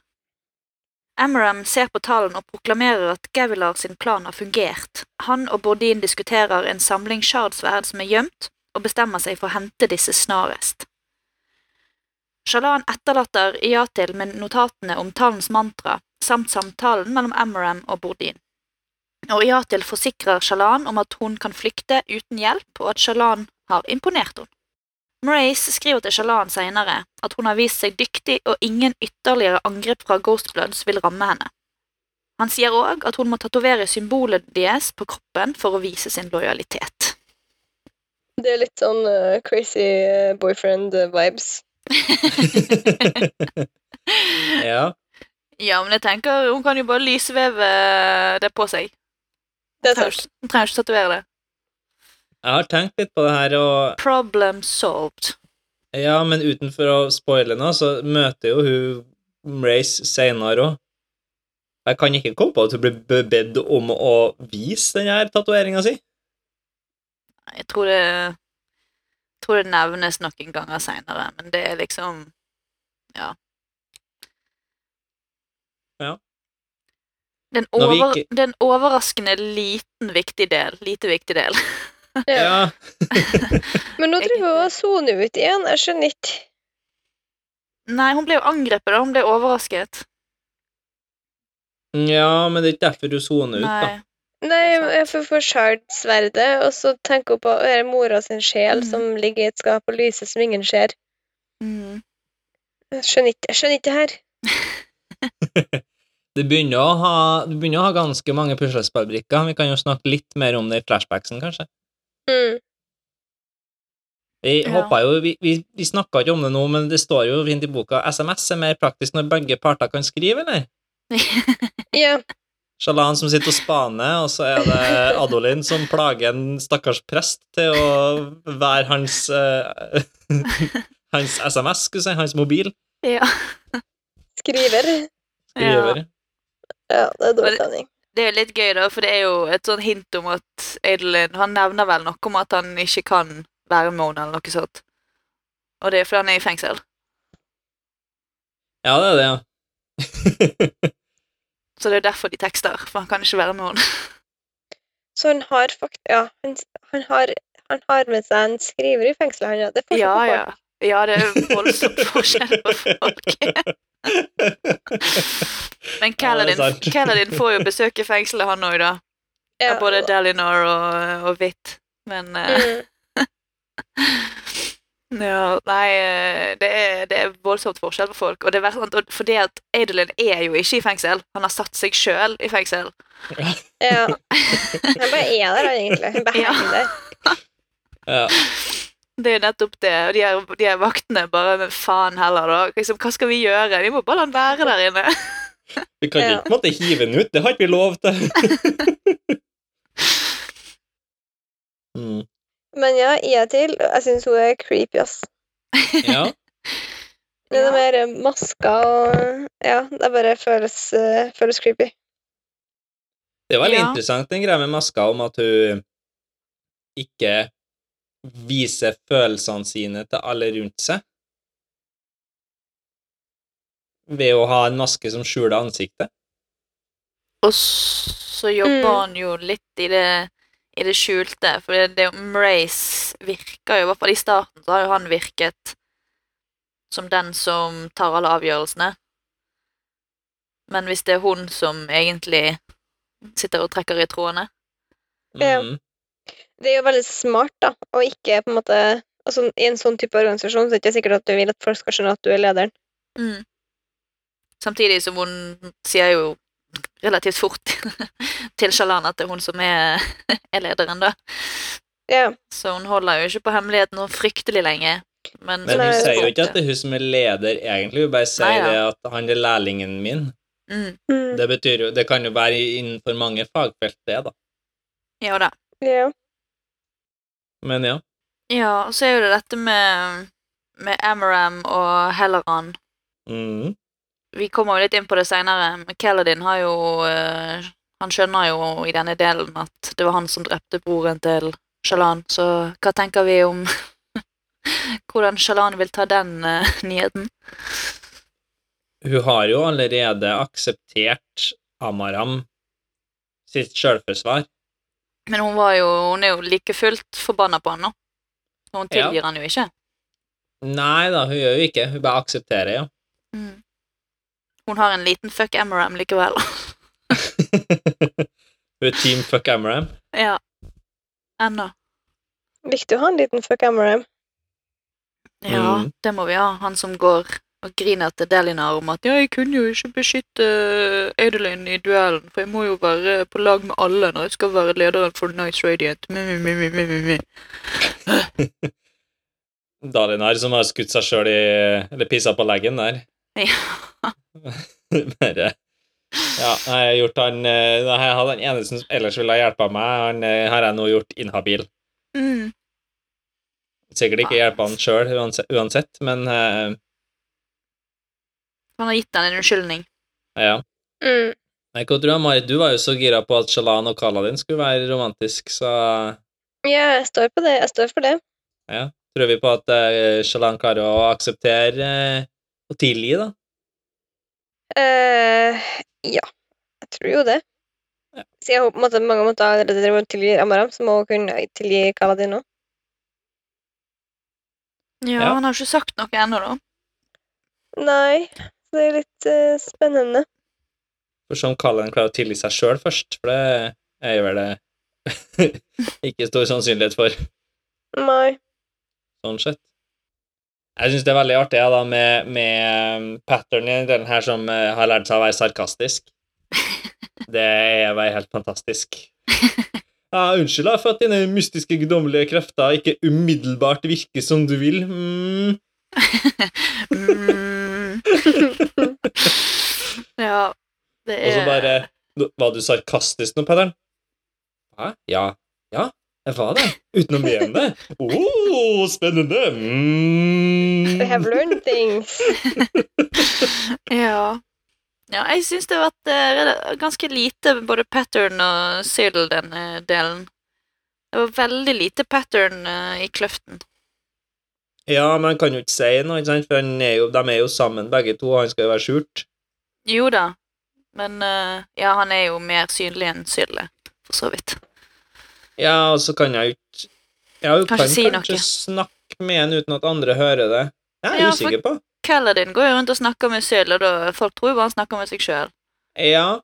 Amaram ser på talen og proklamerer at Gavilar sin plan har fungert. Han og Bordin diskuterer en samling shardsverd som er gjemt, og bestemmer seg for å hente disse snarest. Shalan etterlater Iatil med notatene om tallens mantra samt samtalen mellom Amaram og Bordin. Og Iatil forsikrer Shalan om at hun kan flykte uten hjelp, og at Shalan har imponert henne. Mrace skriver til Shalan senere at hun har vist seg dyktig, og ingen ytterligere angrep fra Ghostbloods vil ramme henne. Han sier òg at hun må tatovere symbolet deres på kroppen for å vise sin lojalitet. Det er litt sånn uh, crazy uh, boyfriend-vibes. ja. Ja, men jeg tenker hun kan jo bare lysveve det på seg. Det er sant. hun trenger ikke tatovere det. Jeg har tenkt litt på det her, og Problem solved. ja, men utenfor å spoile noe, så møter jo hun Race senere òg. Jeg kan ikke komme på at hun blir bedt om å vise den her tatoveringa si. Jeg tror det jeg tror det nevnes noen ganger seinere, men det er liksom. Ja. Det er en, over, ikke- det er en overraskende liten viktig del. Lite viktig del. Ja. Ja. Men nå driver hun og soner ut igjen. Jeg skjønner ikke. Nei, hun ble jo angrepet, da. Hun ble overrasket. ja, men det er ikke derfor du soner ut, da. Nei. Jeg får få sverdet, og så tenker hun på er det mora sin sjel mm. som ligger i et skap og lyser som ingen ser. Mm. Jeg skjønner ikke, jeg skjønner ikke det her. Det begynner å ha, du begynner å ha ganske mange puslespillbrikker. Vi kan jo snakke litt mer om det i flashbacksen, kanskje. Mm. Vi Ja. jo, vi, vi, vi snakka ikke om det nå, men det står jo fint i boka SMS er mer praktisk når begge parter kan skrive, eller? Ja. Shalan som sitter og spaner, og så er det Adolin som plager en stakkars prest til å være hans uh, Hans SMS, skulle jeg si, hans mobil. ja. Skriver. Skriver. Ja, det er dårlig stemning. Det er litt gøy, da, for det er jo et sånn hint om at Adelin Han nevner vel noe om at han ikke kan være med henne, eller noe sånt. Og det er fordi han er i fengsel. Ja, det er det, ja. Så det er derfor de tekster, for han kan ikke være med henne. Så han har fakt... Ja, han, han, har, han har med seg en skriver i fengselet, han, ja. Det er forskjell Ja, på folk. ja. Ja, det er voldsomt forskjell på folk. Men Kaladin, sant. Får jo besøke fengselet, han òg, da. Ja, Av både Delinor og, og Hvitt. Men eh, mm. ja, nei, eh, det er, det er voldsomt forskjell på folk. Og det er sant, fordi at Adelin er jo ikke i fengsel. Han har satt seg sjøl i fengsel. ja. Han bare er der, egentlig. Han bare Ja. henger der. ja. Det er jo nettopp det. Og de er, de er vaktene bare Men faen heller, da. Liksom, hva skal vi gjøre? Vi må bare la han være der inne. Vi kan ikke på en måte hive den ut, det har ikke vi lov til. mm. Men ja, Ia til. Jeg syns hun er creepy, ass. Ja. Det er mer masker og Ja, det bare føles, uh, føles creepy. Det var veldig Ja. interessant, den greia med maska om at hun ikke viser følelsene sine til alle rundt seg. Ved å ha en maske som skjuler ansiktet. Og så jobber Mm. han jo litt i det, i det skjulte, for det, det Mrace virker jo, i hvert fall i starten, så har jo han virket som den som tar alle avgjørelsene. Men hvis det er hun som egentlig sitter og trekker i trådene. Mm. Det er jo veldig smart, da, å ikke på en måte altså, I en sånn type organisasjon så er det ikke sikkert at du vil at folk skal skjønne at du er lederen. mm. Samtidig som hun sier jo relativt fort til Shalan at det er hun som er, er lederen, da. Ja. Så hun holder jo ikke på hemmeligheten noe fryktelig lenge. Men, Men hun sier jo ikke at det er hun som er leder, egentlig. Hun bare sier Nei, ja. det at han er lærlingen min. mm, Mm. Det betyr jo Det kan jo være innenfor mange fagfelt, det, da. Ja da. ja. Men ja. Ja, og så er jo det dette med, med Amaram og Helleran. Mm. Vi kommer jo litt inn på det seinere, men har jo eh, Han skjønner jo i denne delen at det var han som drepte broren til Shalan, så hva tenker vi om hvordan Shalan vil ta den uh, nyheten? Hun har jo allerede akseptert Amaram sitt sjølforsvar. Men hun var jo Hun er jo like fullt forbanna på han nå. Hun hun Ja. tilgir han jo ikke. Nei da, hun gjør jo ikke. Hun bare aksepterer, ja. Mm. Hun har en liten fuck Amaram likevel. hun er team fuck Amaram. ja. Ennå. Viktig å ha en liten fuck Amaram. Ja, Mm. det må vi ha. Han som går og griner til Delinar om at ja, jeg kunne jo ikke beskytte Adeline i duellen, for jeg må jo være på lag med alle når jeg skal være lederen for Nice Radiant. Dalinar som har skutt seg sjøl i Eller pissa på leggen der. Ja. Bare Ja, jeg har gjort han eh, Jeg hadde den eneste som ellers ville ha hjelpa meg, han eh, har jeg nå gjort inhabil. Mm. Sikkert ikke hjelpa han sjøl uansett, men eh, Han har gitt han en unnskyldning. ja. Mm. Jeg tror du, Marit? Du var jo så gira på at Shalan og Kaladin skulle være romantisk, så Ja, jeg står på det. Jeg står for det. ja. Tror vi på at uh, Shalan klarer å akseptere uh, og tilgi, da? Uh, ja, jeg tror jo det. Ja. Siden hun på en måte mange måter allerede driver og tilgir Amaram, så må hun kunne tilgi Kaladin òg. Ja, Ja. han har ikke sagt noe ennå, da. Nei, så det er litt uh, spennende. For som Kallen klarer å tilgi seg sjøl først, for det er jo vel det ikke stor sannsynlighet for. Nei. sånn sett. Jeg syns det er veldig artig ja, da, med, med pattern i den her som uh, har lært seg å være sarkastisk. Det er bare helt fantastisk. Ja, unnskyld da, for at dine mystiske, guddommelige krefter ikke umiddelbart virker som du vil. Mm. Ja, det er Og så bare Var du sarkastisk nå, Pattern? Hæ? Ja. Ja, jeg var det. Uten å mene det. Oh, spennende! Mm. We have learned things. Ja. Ja, jeg syns det har vært eh, ganske lite både pattern og Syl denne delen. Det var veldig lite pattern eh, i kløften. Ja, men han kan jo ikke si noe, ikke sant? for han er jo, de er jo sammen begge to, og han skal jo være skjult. Jo da, men uh, ja, han er jo mer synlig enn Sylle, for så vidt. Ja, og så kan jeg jo ikke Ja, hun Kanskje kan si kanskje snakke med en uten at andre hører det. Jeg er Ja, for- usikker på. Kaladin går jo rundt og snakker med Sylle, og da folk tror jo bare han snakker med seg sjøl. Ja,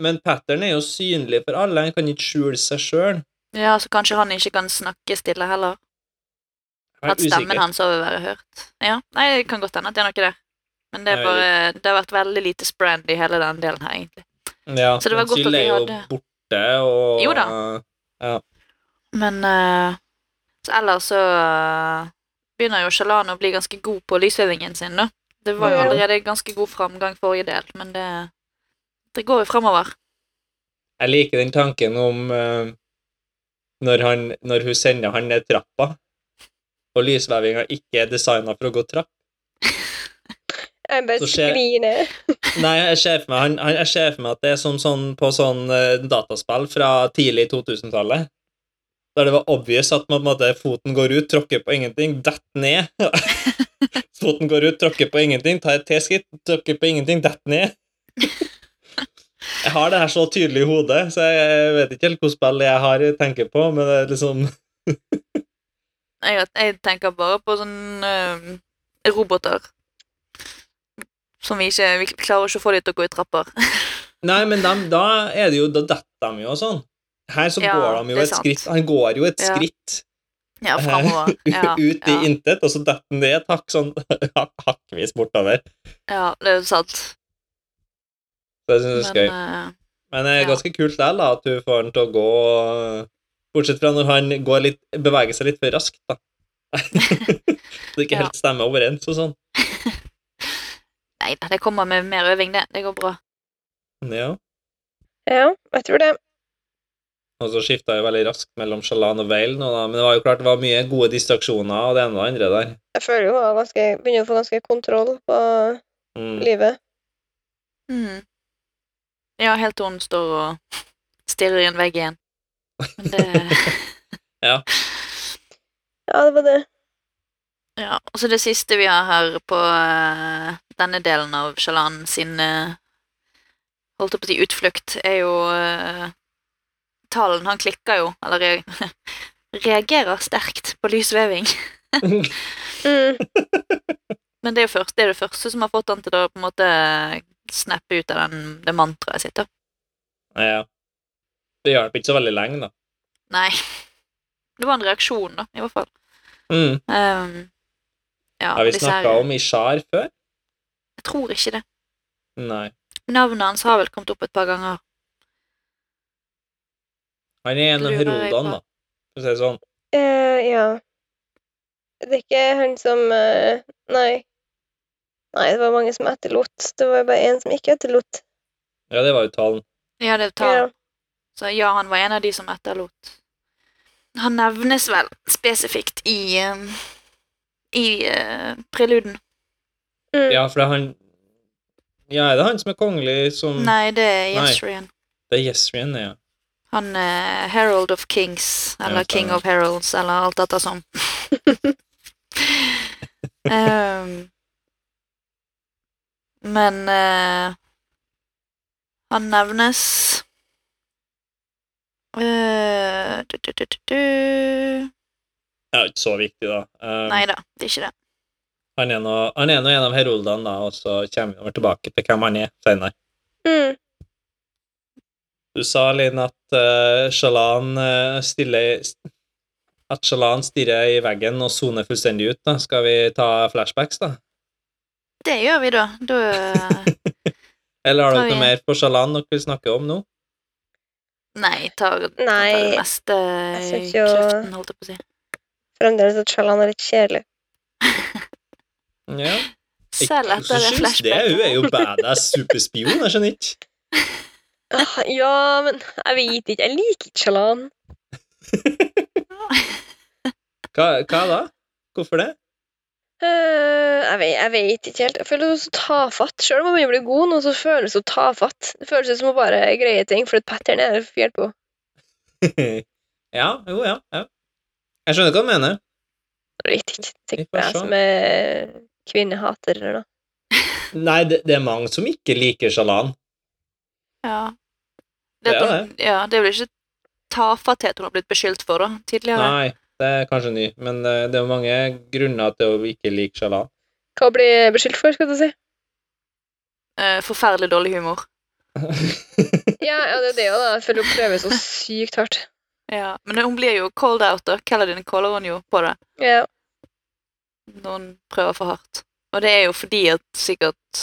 men pattern er jo synlig for alle, han kan ikke skjule seg sjøl. Ja, så kanskje han ikke kan snakke stille heller. At stemmen hans òg vil være hørt. Ja, nei, det kan godt hende at det er noe det. Men det, er bare, det har vært veldig lite sprand i hele den delen her, egentlig. Ja, Så det var godt at vi er jo borte, og Jo da. Men uh, så ellers så uh, begynner jo Shalano å bli ganske god på lysøvingen sin, da. Det var jo allerede ganske god framgang forrige del, men det, det går jo framover. Jeg liker den tanken om uh, når, han, når hun sender han ned trappa, og lysvevinga ikke er designa for å gå trapp. Jeg bare sklir ned. Nei, jeg ser meg, han, han, jeg ser for meg at det er som sånn på sånn uh, dataspill fra tidlig 2000-tallet. Der det var obvious at man, måte, foten går ut, tråkker på ingenting, detter ned. foten går ut, tråkker på ingenting, tar et T-skritt, tråkker på ingenting, detter ned. Jeg har det her så tydelig i hodet, så jeg vet ikke helt hvilket spill jeg har tenker på, men det er liksom Jeg, jeg tenker bare på sånne uh, roboter. Som vi ikke Vi klarer ikke å få dem til å gå i trapper. Nei, men dem, da er det jo Da detter de jo og sånn. Her så Ja, går de jo et sant. skritt Han går jo et Ja. skritt Ja. Ja, ut i intet, og så detter han ned et hakk sånn hakkvis bortover. ja, det er jo sant. syns jeg det er Men gøy. eh, Men det er ganske kult der, da, at du får den til å gå Bortsett fra når han går litt, beveger seg litt for raskt, da. så det ikke helt stemmer overens og sånn. Nei da, det kommer med mer øving, det. Det går bra. Ja. Ja, jeg tror det. Og så skifta jeg veldig raskt mellom Shalan og Vale nå, da. Men det var jo klart det var mye gode distraksjoner og det ene og det andre der. Jeg føler jo at jeg ganske, begynner å få ganske kontroll på Mm. livet. Mm. Ja, helt til hun står og stirrer i en vegg igjen. Det Ja, det var det. Ja, og så det siste vi har her på uh, denne delen av Shalan sin uh, holdt jeg på å si utflukt, er jo uh, Talen, han klikker jo, eller re reagerer sterkt på lysveving. Mm. Men det er jo først, det, er det første som har fått han til å på en måte snappe ut av den, det mantraet sitt. da. Ja. Det hjalp ikke så veldig lenge, da. Nei. Det var en reaksjon, da, i hvert fall. Mm. Um, ja, Har vi snakka om Ishar før? Jeg tror ikke det. Nei. Navnet hans har vel kommet opp et par ganger. Han er en av herodene, da. For å si det sånn. Uh, ja. Det er ikke han som uh, Nei. Nei, det var mange som etterlot. Det var bare én som ikke etterlot. Ja, det var jo talen. Ja, det Ja. tar Så ja, han var en av de som etterlot. Han nevnes vel spesifikt i um, i uh, preluden. Mm. Ja, for det er han Ja, er det han som er kongelig som Nei, det er Yesrian. Det er Yesrian, ja. Han er Herald of Kings, eller Ja, King of Heralds, eller alt dette sånn. um, men uh, han nevnes eh, du, du, du, du, du. Ja, ikke så viktig, da. Um, Nei da, det er ikke det. han er nå han er nå en av heroldene, da, og så kommer vi tilbake til hvem han er senere. Mm. Du sa, Linn, at uh, Shalan uh, stiller At Shalan stirrer i veggen og soner fullstendig ut. da. Skal vi ta flashbacks, da? Det gjør vi, da. Da Eller har dere noe mer på Shalan dere vil snakke om nå? Nei, ta, ta Nei, det meste jeg synes jo- holdt jeg på å si. Fremdeles at Shalan er litt kjedelig. Ja. Selv etter det det? Hun er jo badass superspion, jeg skjønner ikke. Ah, ja, men jeg vet ikke. Jeg liker ikke Shalan. Hva, hva da? Hvorfor det? Eh, jeg, vet, jeg vet ikke helt. Jeg føler er så tafatt. Selv om jeg blir god nå, så føles hun tafatt. Det føles som å bare greie ting, for et pattern er det fjell på. ja, jo, ja, ja. Jeg skjønner hva du mener. Jeg vet ikke. Sikkert jeg som er kvinnehater eller noe. Nei, det, det er mange som ikke liker sjalan. Ja. Det Det, er det. ja, det er vel ikke tafatthet hun har blitt beskyldt for, da, tidligere. Nei, det er kanskje ny, men eh, det er jo mange grunner til å ikke like sjalan. Hva blir beskyldt for, skal du si? Eh, forferdelig dårlig humor. Ja, ja, det er det jo, da. Jeg føler hun prøver så sykt hardt. Ja, Men hun blir jo called out, da. Kaladin caller hun jo på det Ja. når hun prøver for hardt. Og det er jo fordi at sikkert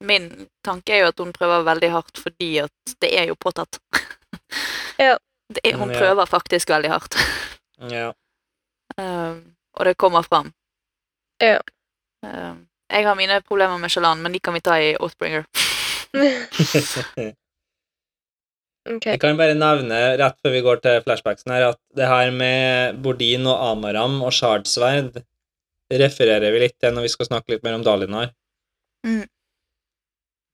Min tanke er jo at hun prøver veldig hardt fordi at det er jo påtatt. Ja. Det er, hun prøver faktisk veldig hardt. ja. Um, og det kommer fram. Ja. Um, jeg har mine problemer med Shalan, men de kan vi ta i Oathbringer. okay. Jeg kan bare nevne, rett før vi går til flashbacksen her, at det her med Bordin og Amaram og Shardsverd refererer vi litt til når vi skal snakke litt mer om Dalinar. Mm.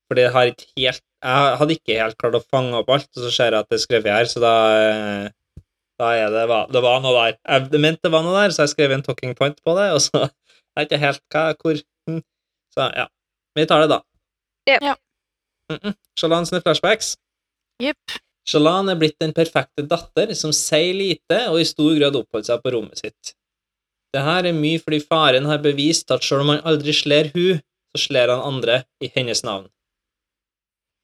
For det har ikke helt Jeg hadde ikke helt klart å fange opp alt, og så ser jeg at det er skrevet her, så da eh, det hva- Det var noe der. Jeg mente det var noe der, så jeg skrev en talking point på det, og så jeg vet ikke helt hva hvor hm. Så ja. Vi tar det, da. Ja. Ja. Mm -mm. Shalan sine flashbacks. Jepp. Shalan er blitt den perfekte datter som sier lite og i stor grad oppholder seg på rommet sitt. Det her er mye fordi faren har bevist at selv om han aldri slår hun, så slår han andre i hennes navn.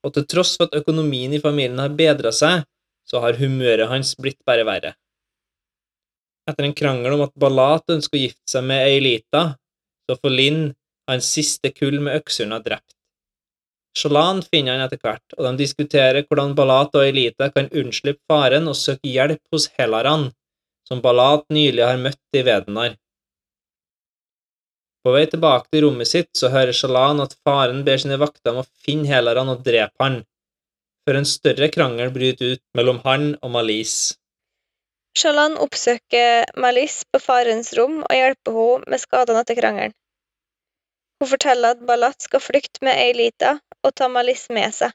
Og til tross for at økonomien i familien har bedra seg, så har humøret hans blitt bare verre. Etter en krangel om at Balat ønsker å gifte seg med Eilita, så får Linn hans siste kull med økshund drept. Shalan finner han etter hvert, og de diskuterer hvordan Balat og Eilita kan unnslippe faren og søke hjelp hos Helaran, som Balat nylig har møtt i Vedenar. På vei tilbake til rommet sitt så hører Shalan at faren ber sine vakter om å finne Helaran og drepe han, før en større krangel bryter ut mellom han og Malise. Shalan oppsøker Malice på farens rom og hjelper henne med skadene etter krangelen. Hun forteller at Balat skal flykte med Eilita og ta Malice med seg.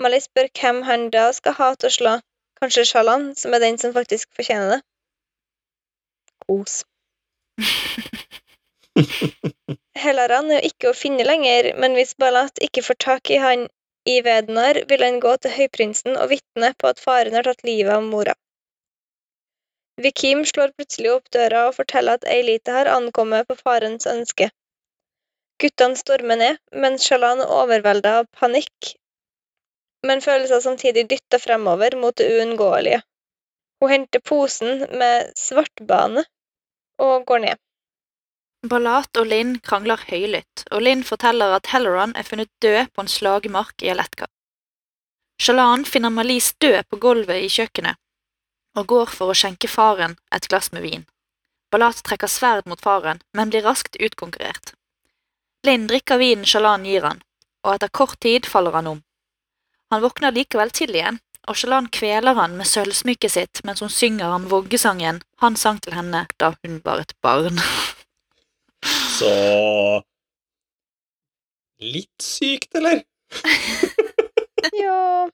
Malice spør hvem han da skal ha til å slå, kanskje Shalan, som er den som faktisk fortjener det. Kos. Helaran er jo ikke å finne lenger, men hvis Balat ikke får tak i han i Vednar vil han gå til høyprinsen og vitne på at faren har tatt livet av mora. Vikim slår plutselig opp døra og forteller at Eilite har ankommet på farens ønske. Guttene stormer ned, mens Shalan er overvelda av panikk, men føler seg samtidig dytta fremover mot det uunngåelige. Hun henter posen med svartbane og går ned. Balat og Linn krangler høylytt, og Linn forteller at Helleran er funnet død på en slagmark i Aletka. Shalan finner Malise død på gulvet i kjøkkenet, og går for å skjenke faren et glass med vin. Balat trekker sverd mot faren, men blir raskt utkonkurrert. Linn drikker vinen Shalan gir han, og etter kort tid faller han om. Han våkner likevel til igjen, og Shalan kveler han med sølvsmykket sitt mens hun synger ham voggesangen han sang til henne da hun var et barn. Så Litt sykt, eller? Ja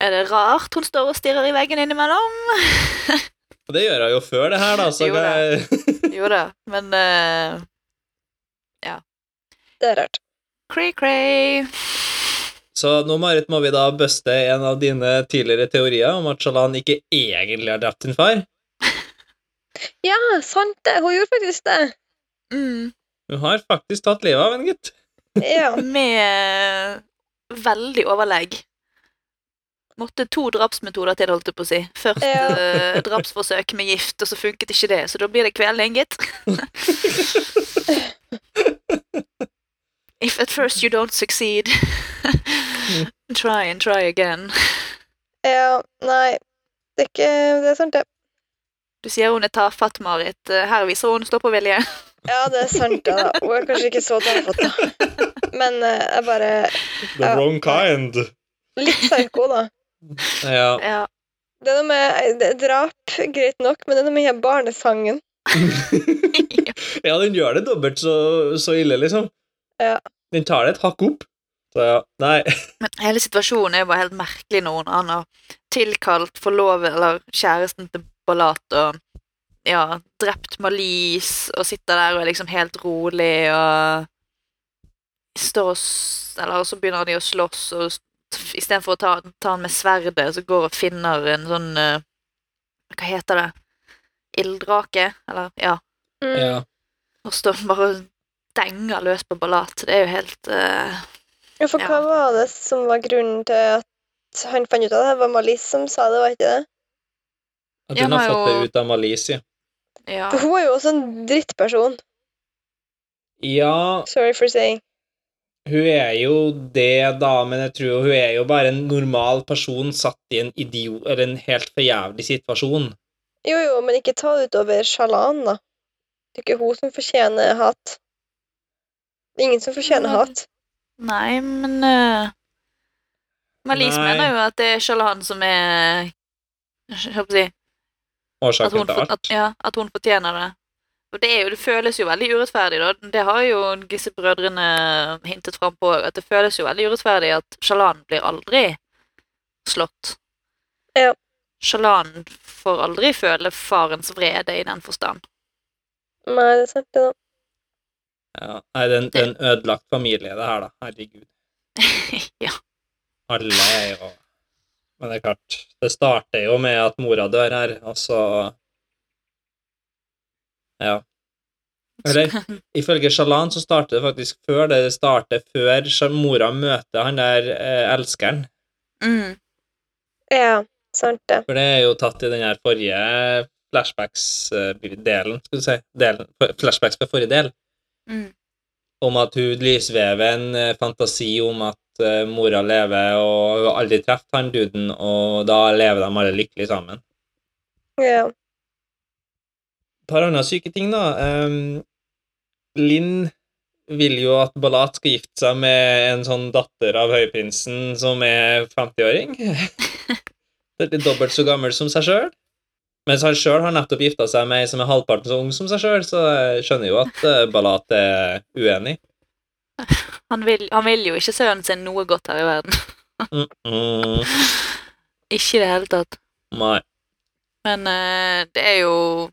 Er det rart hun står og stirrer i veggen innimellom? Og det gjør hun jo før det her, da, så Jo da. Jo da, men uh, Det er rart. cray-cray. Så nå, Marit, må vi da buste en av dine tidligere teorier om at Shalan ikke egentlig har drept sin far. Ja, sant det! Hun gjorde faktisk det. Mm, Hun har faktisk tatt livet av en gutt. Ja. med veldig overlegg. Måtte to drapsmetoder til, holdt jeg på å si. Først Ja. eh, drapsforsøk med gift, og så funket ikke det, så da blir det kvelning, gitt. If at first you don't succeed, try and try again. ja. Nei, det er ikke Det er sant, det. Du sier hun er tafatt, Marit. Eh, Her viser hun stå-på-vilje. Ja, det er sant, da. Hun er kanskje ikke så tafatt, da. Men eh, jeg bare The wrong kind. Litt psyko, da. Ja. Ja. Det er noe med det, er Drap, greit nok, men det er noe med den barnesangen. ja, den gjør det dobbelt så, så ille, liksom. Ja. Den tar det et hakk opp. Så ja, nei. Men hele situasjonen er jo bare helt merkelig når hun- har tilkalt forlovet eller kjæresten til Balat og ja, drept Malise og sitter der og er liksom helt rolig og står og Eller så begynner de å slåss, og istedenfor å ta, ta han med sverdet, så går og finner en sånn uh, Hva heter det? Ilddrake? Eller ja. Mm. Ja. Og står bare og denger løs på Ballat. Det er jo helt uh, Ja, for hva Ja. var det som var grunnen til at han fant ut av det? Det var malis som sa det, var ikke det? At Ja, hun har fått det ut av Malisi. Ja. Hun er jo også en drittperson. Ja, Sorry for saying. hun er jo det, da, men jeg tror hun er jo bare en normal person satt i en idiot, eller en helt forjævlig situasjon. Jo, jo, men ikke ta det utover Shalan, da. Det er ikke hun som fortjener hat. Det er ingen som fortjener hat. Nei, men uh, Malise mener jo at det er Shalan som er Hva skal jeg si, Årsaken til alt. at, ja, at hun fortjener det. Og det, er jo, det føles jo veldig urettferdig, da. Det har jo disse brødrene hintet fram på, at det føles jo veldig urettferdig at Shalan blir aldri slått. Ja. Shalan får aldri føle farens vrede i den forstand. Nei, det er sant, det, da. Ja. Nei, det er en, det er en ødelagt familie, det her, da. Herregud. ja. Alle er jo Men det er klart, det starter jo med at mora dør her, og så Ja. Eller, ifølge Shalan så starter det faktisk før det starter før mora møter han der eh, elskeren. Mm. Ja, sant det. For det er jo tatt i den her forrige flashbacks-delen, skal du si. Delen, flashbacks på forrige del. Mm. Om at hun lysvever en eh, fantasi om at eh, mora lever, og hun har aldri truffet han duden, og da lever de alle lykkelig sammen. Ja. Et par andre syke ting, da. Um, Linn vil jo at Balat skal gifte seg med en sånn datter av høyprinsen som er 50-åring. Det er litt dobbelt så gammel som seg sjøl. Mens han sjøl har nettopp gifta seg med ei som er halvparten så ung som seg sjøl, så jeg skjønner jo at Ballat Balat er uenig. Han, vil, han vil jo ikke sønnen sin noe godt her i verden. Mm -mm. ikke i det hele tatt. Nei. Men uh, det er jo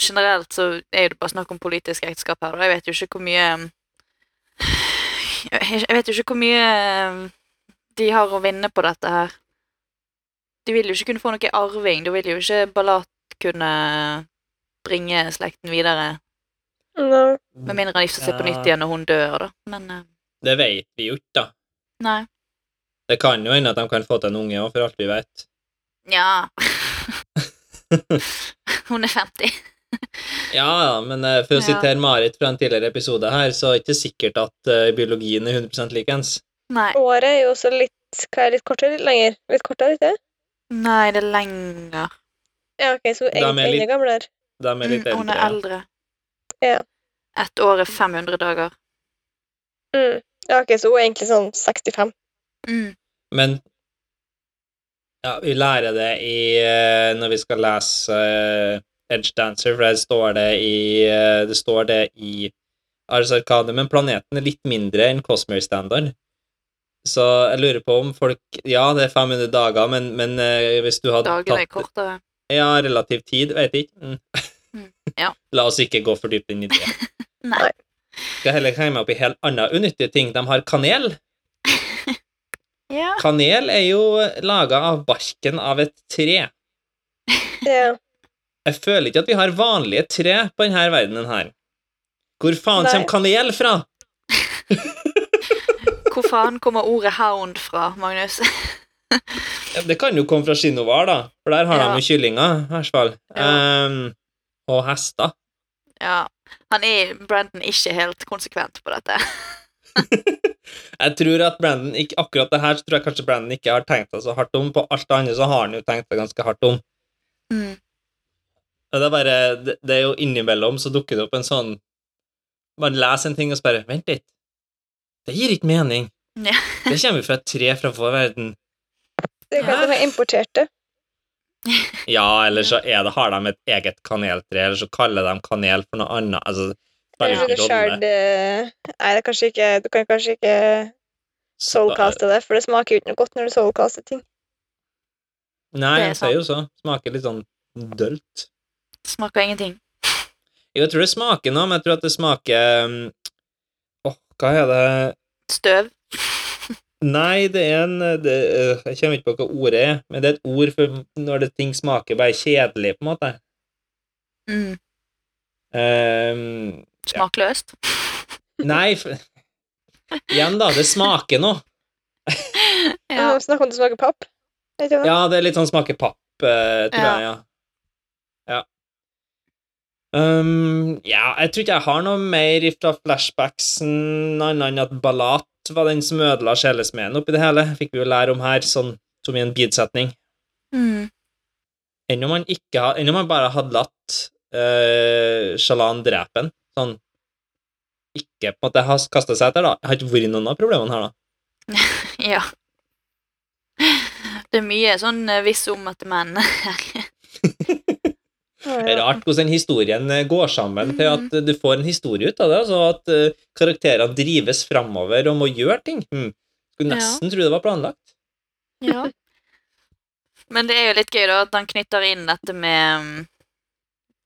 Generelt så er det bare snakk om politisk ekteskap her, og jeg vet jo ikke hvor mye Jeg vet jo ikke hvor mye eh, de har å vinne på dette her. De vil jo ikke kunne få noe arving. Da vil jo ikke Ballat kunne bringe slekten videre. Nei. Med mindre han gifter seg på nytt igjen når hun dør, da. Men eh, Det vet vi jo ikke, da. nei. Det kan jo hende at de kan få til en unge òg, for alt vi vet. Ja. hun er 50. Ja, ja, men eh, for å Ja. sitere Marit fra en tidligere episode her, så er det ikke sikkert at eh, biologien er 100 likens. Nei. Året er jo også litt Hva er litt kortere, litt lenger? Litt kortere, ikke det? Nei, det er lenger. Ja, ok, så er egentlig litt- enda gamlere. De er litt Mm, hun er eldre. Ja. Ett år er 500 dager. Mm. Ja, ok, så hun er egentlig sånn 65. Mm. Men ja, vi lærer det i eh, Når vi skal lese uh, Edge Dancer, for der står det i uh, Det står det i Ars Arcade, men planeten er litt mindre enn Cosmere Standard. Så jeg lurer på om folk Ja, det er 500 dager, men, men uh, hvis du hadde Dagene er tatt kortere. Ja, relativ tid, vet ikke. Mm. Mm, ja. La oss ikke gå for dypt inn i det. Nei. Skal heller henge meg opp i helt andre unyttige ting. De har kanel. Ja. Kanel er jo laga av barken av et tre. Ja. Jeg føler ikke at vi har vanlige tre på denne verdenen her. Hvor faen Nei. kommer kanel fra? Hvor faen kommer ordet hound fra, Magnus? Ja, Det kan jo komme fra Skinnovar, da, for der har Ja. de jo kyllinger, i hvert fall. Ja. Ehm, og hester. Ja. Han er Brandon ikke helt konsekvent på dette. Jeg tror at Brandon ikke, akkurat det her så tror jeg kanskje Brandon ikke har tenkt det så hardt om. På alt det andre så har han jo tenkt det ganske hardt om. Mm. Og Det er bare, det, det er jo innimellom så dukker det opp en sånn Man leser en ting og så bare Vent litt. Det gir ikke mening. Ja. Det kommer jo fra et tre fra vår verden. Det kan være importerte. Ja, eller så er det, har de et eget kaneltre, eller så kaller de kanel for noe annet. Altså, Eller skjært eh, Nei, det er kanskje ikke Du kan kanskje ikke soulcaste det, for det smaker jo ikke noe godt når du soulcaster ting. Nei, Det er jeg sier jo så. Smaker litt sånn dølt. Smaker ingenting. Jo, jeg tror det smaker noe, men jeg tror at det smaker Åh, Åh, hva er det Støv. Nei, det er en det, øh, Jeg kommer ikke på hva ordet er, men det er et ord for når det ting smaker bare kjedelig, på en måte. Mm. Ehm, Smakløst. nei, for, igjen, da. Det smaker noe. Ja. Ja. Snakk om det smaker papp. Vet? Ja, det er litt sånn smaker papp, eh, tror Ja. jeg, ja. Ja. Um, ja, jeg tror ikke jeg har noe mer fra flashbacksen annet enn at Balat var den som ødela sjelesmeden oppi det hele. Fikk vi jo lære om her, sånn som i en bidsetning. Mm. Enn om man ikke har, enn om man bare hadde latt uh, Shalan drepe han. Sånn ikke på en måte har kasta seg etter, da. Jeg har ikke vært noen av problemene her, da. Ja. Det er mye sånn eh, viss om at menn. Det er rart hvordan historien eh, går sammen til at eh, du får en historie ut av det. Altså at eh, karakterene drives framover og må gjøre ting. Hm. Skulle Ja. nesten tro det var planlagt. Ja. Men det er jo litt gøy, da, at han knytter inn dette med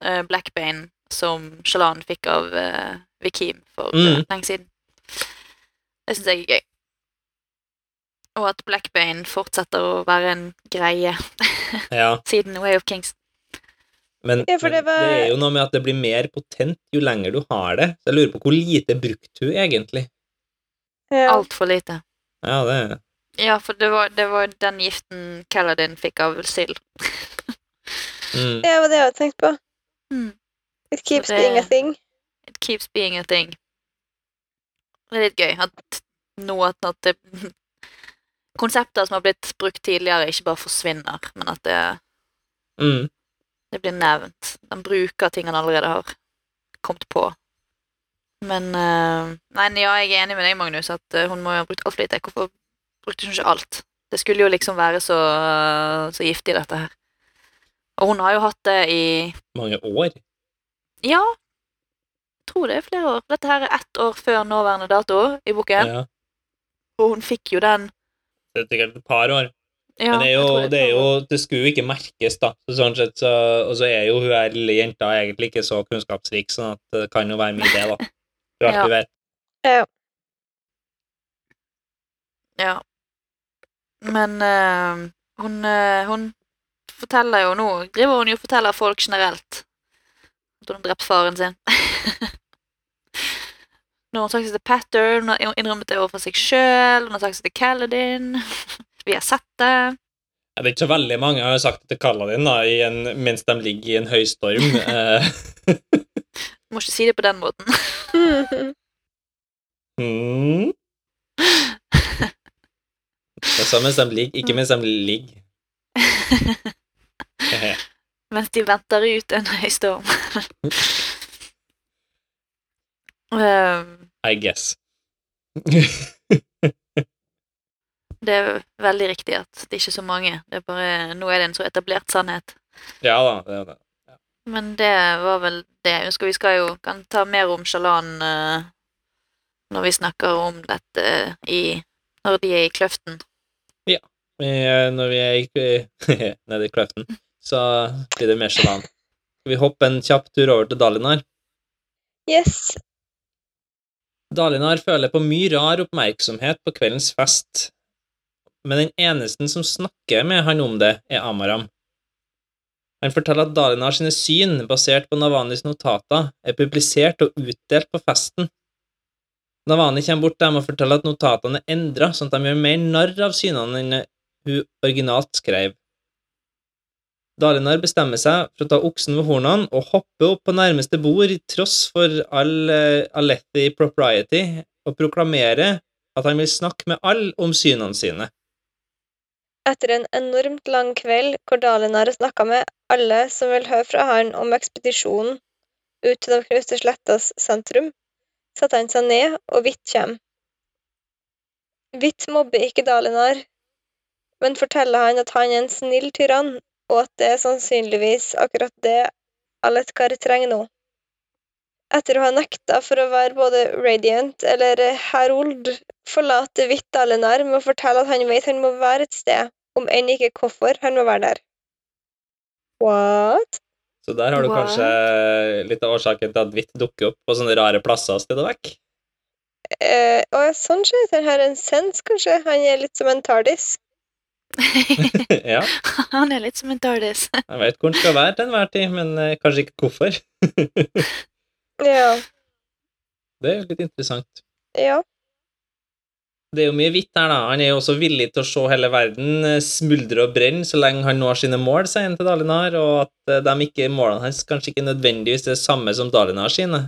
eh, Blackbane, som Shalan fikk av uh, Vikim for Mm. lenge siden. Det syns jeg er gøy. Og at Blackbane fortsetter å være en greie Ja, siden Way of Kings. Men, Ja, for det var- det er jo noe med at det blir mer potent jo lenger du har det. Så jeg lurer på hvor lite brukte hun egentlig? Ja. Altfor lite. Ja, det Ja, for det var, det var den giften Kaladin fikk av sild. mm. Det var det jeg hadde tenkt på. Mm. It keeps det- being a thing. It keeps being a thing. Det er litt gøy at nå at, at det, konsepter som har blitt brukt tidligere, ikke bare forsvinner, men at det, Mm. Det blir nevnt. Den bruker ting han allerede har kommet på. Men eh, Nei, ja, jeg er enig med deg, Magnus, at eh, hun må jo ha brukt altfor lite. Hvorfor brukte hun ikke alt? Det skulle jo liksom være så, så giftig, dette her. Og hun har jo hatt det i Mange år. Ja, jeg tror det er flere år. Dette her er ett år før nåværende dato i boken. Ja. Og hun fikk jo den Det er sikkert et par år. Ja, Men det er jo, det, er jo, det skulle jo ikke merkes, da. Sånn sett, så, og så er jo hun her lille jenta egentlig ikke så kunnskapsrik, sånn at det kan jo være mye det, da. For alt Ja. vet. Ja. ja. Men eh, hun, eh, hun forteller jo nå Driver hun jo forteller folk generelt at hun har drept faren sin. Når hun har sagt det til Patter, hun har innrømmet det overfor seg sjøl, hun har sagt det til Kaladin. Vi har sett det. Ja, Det er ikke så veldig mange jeg har sagt det til Kaladin da, en, mens de ligger i en høystorm. Eh, må ikke si det på den måten. mm. Det er sånn mens de ligger, ikke mens de ligger. Mens de venter ut en høystorm. um, I guess. Det er veldig riktig at det er ikke så mange. Det er bare, nå er det en så etablert sannhet. ja da, det er det. Men det var vel det. Jeg husker vi skal jo kan ta mer om Shalan uh, når vi snakker om dette i Når de er i kløften. Vi, eh, når vi er i, nede i kløften, så blir det mer sjalan. Skal vi hoppe en kjapp tur over til Dalinar? Yes. Dalinar føler på mye rar oppmerksomhet på kveldens fest, men den eneste som snakker med han om det, er Amaram. Han forteller at Dalinar sine syn, basert på Navanis notater, er publisert og utdelt på festen. Navani kommer bort til dem og forteller at notatene er endra, sånn at de gjør mer narr av synene enn hun originalt skrev. Dalinar bestemmer seg for å ta oksen ved hornene og hoppe opp på nærmeste bord i tross for all uh, Alethi propriety og proklamere at han vil snakke med alle om synene sine. Etter en enormt lang kveld hvor Dalinar har snakka med alle som vil høre fra han om ekspedisjonen ut til de knuste slettas sentrum, setter han seg ned, og Hvitt kommer. Hvitt mobber ikke Dalinar, men forteller han at han er en snill tyrann, og at det er sannsynligvis akkurat det Aletkar trenger nå. Etter å ha nekta for å være både Radiant eller Herold, forlater Hvitt Dalinar med å fortelle at han vet han må være et sted, om enn ikke hvorfor han må være der. What? Så der har du What? kanskje litt av årsaken til at hvitt dukker opp på sånne rare plasser sted og vekk. Eh, å, ja, sånn skjer den Han har en sens, kanskje? Han er litt som en tardis? ja, Han er litt som en tardis. jeg vet hvor han skal være til enhver tid, men uh, kanskje ikke hvorfor. Ja. Det er jo litt interessant. Ja. Det er jo mye hvitt her, da. Han er jo også villig til å se hele verden eh, smuldre og brenne så lenge han når sine mål, sier han til Dalinar, og at eh, de ikke, målene hans kanskje ikke nødvendigvis er det samme som Dalinar sine.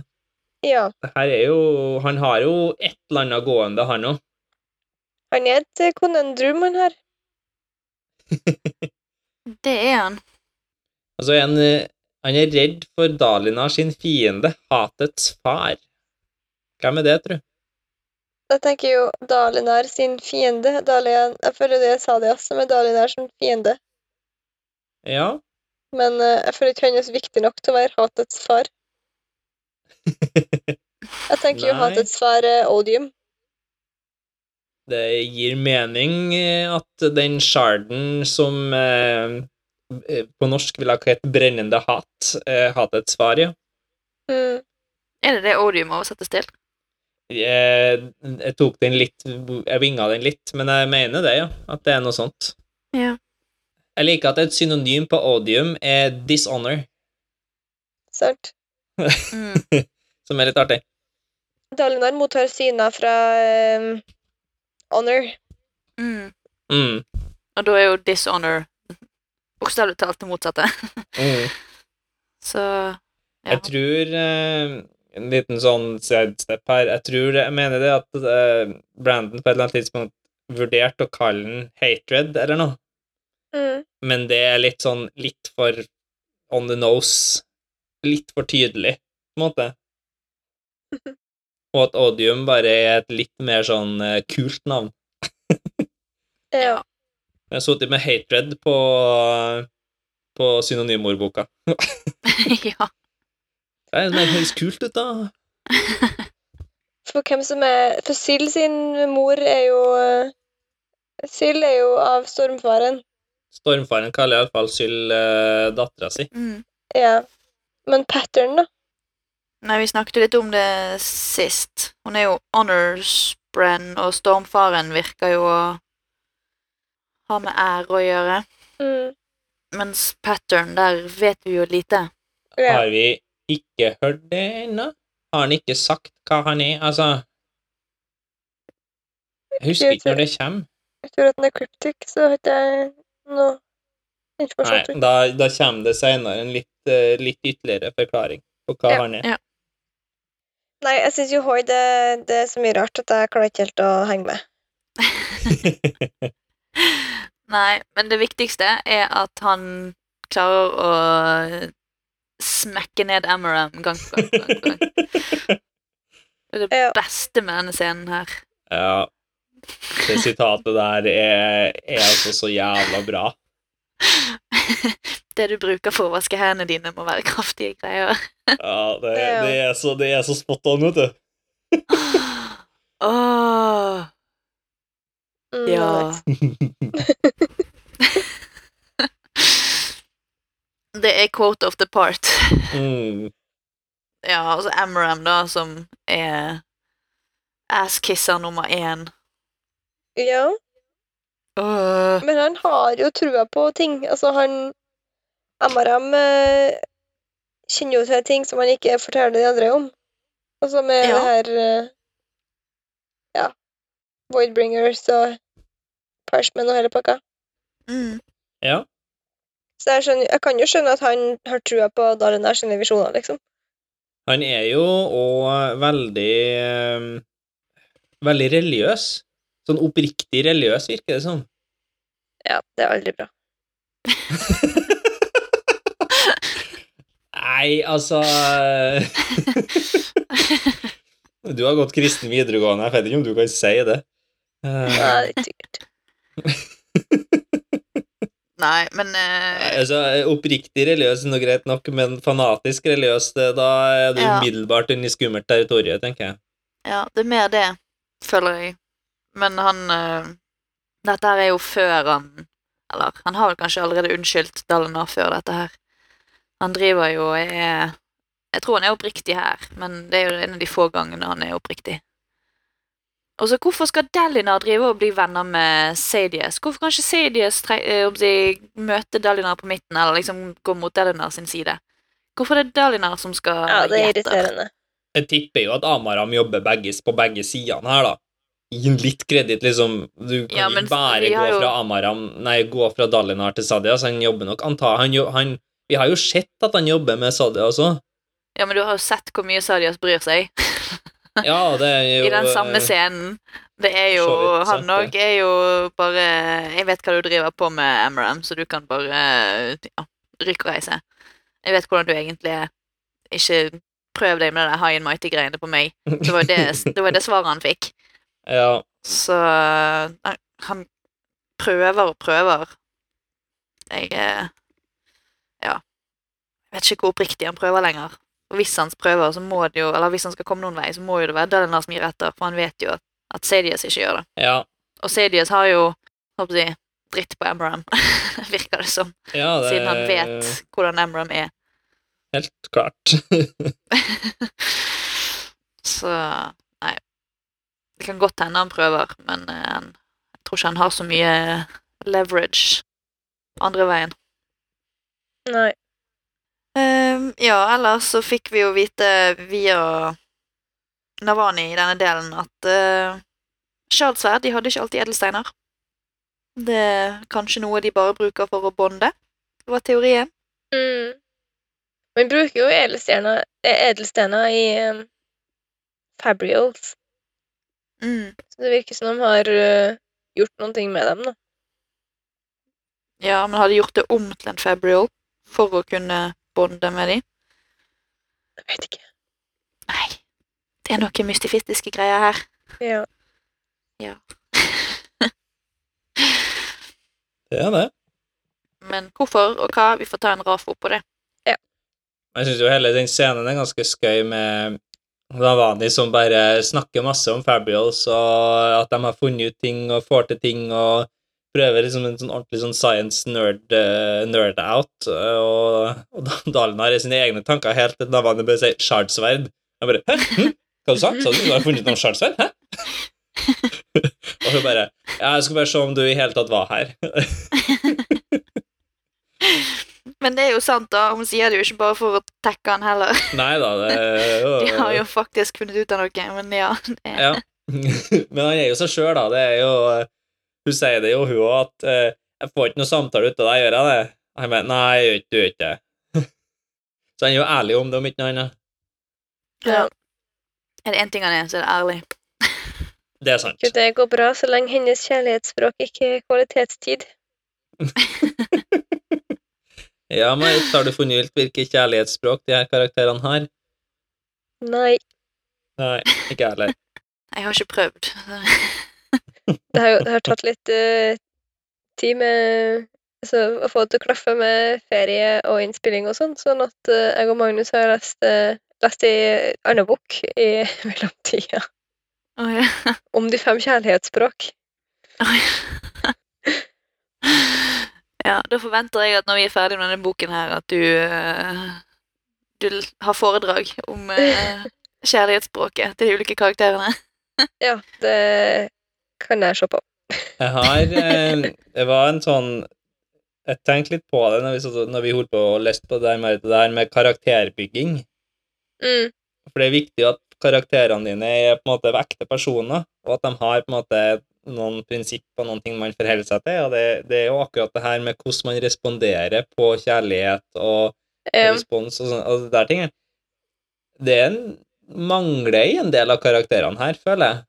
Ja. Her er jo Han har jo et eller annet gående, han òg. Han er et konendrum, konundrum, han her. Det er han. Altså, en, eh, han er redd for Dalinar sin fiende, hatets far. Hvem er det, tru? Jeg tenker jo Dalinar sin fiende. Dalian, jeg føler det jeg sa det også, men som er Dalinar som fiende. Ja. Men uh, jeg føler ikke han er så viktig nok til å være hatets far. Jeg tenker jo hatets far er odium. Det gir mening eh, at den sharden som eh, eh, på norsk ville ha hett brennende hat, eh, hatets far, ja. Mm. Er det det odium oversettes til? Jeg, jeg tok den litt Jeg vinga den litt, men jeg mener det, ja. At det er noe sånt. Ja. Jeg liker at et synonym på odium er dishonor, Sant? Mm. som er litt artig. Dalinar mottar syner fra um, Honor. Mm. Mm. Og da er jo dishonor bokstavelig talt det motsatte. Mm. Så ja. Jeg tror eh, En liten sånn sidestep her. Jeg tror Jeg mener det at uh, Brandon på et eller annet tidspunkt vurderte å kalle den hatred eller noe, Mm. men det er litt sånn litt for on the nose. Litt for tydelig, på en måte. Og at odium bare er et litt mer sånn uh, kult navn. Ja. Jeg har sittet med hatred på, på synonymordboka. ja. Det er- det høres kult ut, da. For hvem som er For Syl sin mor er jo eh, Syl er jo av stormfaren. Stormfaren kaller iallfall Syl uh, dattera si. Mm. Ja. Men pattern, da? Nei, vi snakket jo litt om det sist. Hun er jo honors brand, og stormfaren virker jo å ha med ære å gjøre. Mm. Mens pattern, der vet vi jo lite. Ja. Har vi ikke hørt det ennå? Har han ikke sagt hva han er? Altså Jeg husker ikke når det kommer. Jeg tror at den er kryptisk, så har ikke jeg noe Nei, informasjon. da, da kommer det senere en litt, eh, litt ytterligere forklaring på hva Ja, han er. ja. Nei, jeg syns jo Hoi det, det er så mye rart at jeg klarer ikke helt å henge med. Nei, men det viktigste er at han klarer å smekke ned Amaram gang på gang. gang, på gang. Det er det beste med denne scenen her. ja. Det sitatet der er, er altså så jævla bra. Det du bruker for å vaske hendene dine, må være kraftige greier. Ja, det, det, er, så, det er så spot on, vet du. Åh, Mm, ja. nice. Det er quote of the part. Mm. Ja, altså Amram, da, som er asskisser nummer én. ja. Uh. Men han har jo trua på ting. Altså, han Amaram eh, kjenner jo til ting som han ikke forteller de andre om. Altså med Ja. det her eh, Ja. Voidbringers og Parchman og hele pakka. Mm. Ja. Så jeg, skjønner, jeg kan jo skjønne at han har trua på Dalinar sine visjoner, liksom. Han er jo òg veldig eh, Veldig religiøs. Sånn oppriktig religiøs, virker det som. Ja, det er aldri bra. Nei, altså Du har gått kristen videregående, jeg vet ikke om du kan si det. Eh, Nei, det er sikkert. Nei, men eh, altså, Oppriktig religiøs er noe greit nok, men fanatisk religiøs, da er du Ja. umiddelbart inne i skummelt territorium, tenker jeg. Ja, det er mer det, føler jeg. Men han uh, Dette her er jo før han Eller, han har vel kanskje allerede unnskyldt Dalinar før dette her. Han driver jo og er Jeg tror han er oppriktig her, men det er jo en av de få gangene han er oppriktig. Og så hvorfor skal Dalinar drive og bli venner med Sadius? Hvorfor kan ikke Sadius eh, om de, møte Dalinar på midten, eller liksom gå mot Dalinar sin side? Hvorfor er det Dalinar som skal Ja, det er irriterende. Jeg tipper jo at Amaram jobber begge, på begge sidene her, da. Gi ham litt kreditt, liksom. Du kan Ja, men bare gå jo- fra Amaram Nei, gå fra Dalinar til Sadias. han jobber nok anta, han, han, Vi har jo sett at han jobber med Sadia også. Ja, men du har jo sett hvor mye Sadias bryr seg. Ja, det er jo I den samme eh, scenen. Det er jo vidt Han òg er jo bare Jeg vet hva du driver på med, Amaram, så du kan bare ja, rykke og reise. Jeg vet hvordan du egentlig er. Ikke prøv deg med det high and mighty-greiene på meg. Det var det, det, var det svaret han fikk. Ja. Så han, han prøver og prøver. Jeg eh, Ja. Jeg vet ikke hvor oppriktig han prøver lenger. Og hvis han prøver, så må det jo Eller hvis han skal komme noen vei, så må jo det være Dalinar som gir etter, for han vet jo at, at Sadius ikke gjør det. Ja. Og Sadius har jo håper jeg, dritt på Amram, virker det som. ja det Siden han vet hvordan Amram er. Helt klart. Så nei. Det kan godt hende han prøver, men eh, han, jeg tror ikke han har så mye leverage andre veien. Nei. Ehm, ja, ellers så fikk vi jo vite via Navani i denne delen at uh, Shardsverd de hadde ikke alltid edelsteiner. Det er kanskje noe de bare bruker for å bonde, var teorien. Mm. Man bruker jo edelstener, eh, edelstener i um, fabrials, Mm. så det virker som de har uh, gjort noen ting med dem, da. Ja, men hadde gjort det om til en fabrial for å kunne bonde med de. Jeg vet ikke. Nei, det er noen mystifistiske greier her. Ja. Det er det. Men hvorfor og hva, vi får ta en rafo på det. Jeg syns jo hele den scenen er ganske skøy med Lavani som bare snakker masse om Fabrials, og at de har funnet ut ting og får til ting og prøver liksom en sånn ordentlig sånn science nerd, eh, nerd out, og, og har i sine egne tanker helt til navnet bør si 'shardsverd'. Jeg bare 'hæ? Hm? Hva du sa du? Sa du du har funnet noe shardsverd? Hæ?' og hun bare 'ja, jeg skulle bare se om du i hele tatt var her'. Men det er jo sant, da. Hun sier det jo ikke bare for å tekke han heller. Nei da, det De har jo faktisk funnet ut av noe, men ja. Det, Ja. Men han er jo seg sjøl, da. Det er jo Hun sier det jo, hun òg, at eh, 'Jeg får ikke noe samtale ut av deg, gjør jeg det?' Og 'Nei, jeg gjør ikke du gjør ikke det'. Så han er jo ærlig om det, om ikke noe annet. ja. Er det én ting han er, så er det ærlig. Det er sant. Det går bra så lenge hennes kjærlighetsspråk ikke er kvalitetstid. Ja, Marit, har du fornylt ut hvilket kjærlighetsspråk de her karakterene har? Nei. Nei, ikke jeg heller. Jeg har ikke prøvd. Det har det har tatt litt uh, tid med altså, å få det til å klaffe med ferie og innspilling og sånn, sånn at uh, jeg og Magnus har lest, uh, lest ei anna bok i mellomtida Oh, ja. om de fem kjærlighetsspråk. Oh, ja. ja, da forventer jeg at når vi er ferdig med denne boken her, at du uh, Du har foredrag om kjærlighetsspråket til de ulike karakterene. Ja, det kan jeg se på. Jeg har eh, Det var en sånn Jeg tenkte litt på det når vi, når vi holdt på og leste på det her med, det der med karakterbygging. Mm, For det er viktig at karakterene dine er på en måte ekte personer, og at de har på en måte noen prinsipper, noen ting man forholder seg til. Og det, det er jo akkurat det her med hvordan man responderer på kjærlighet og ja. respons og sånn, og det der tingene. Det er en mangler i en del av karakterene her, føler jeg.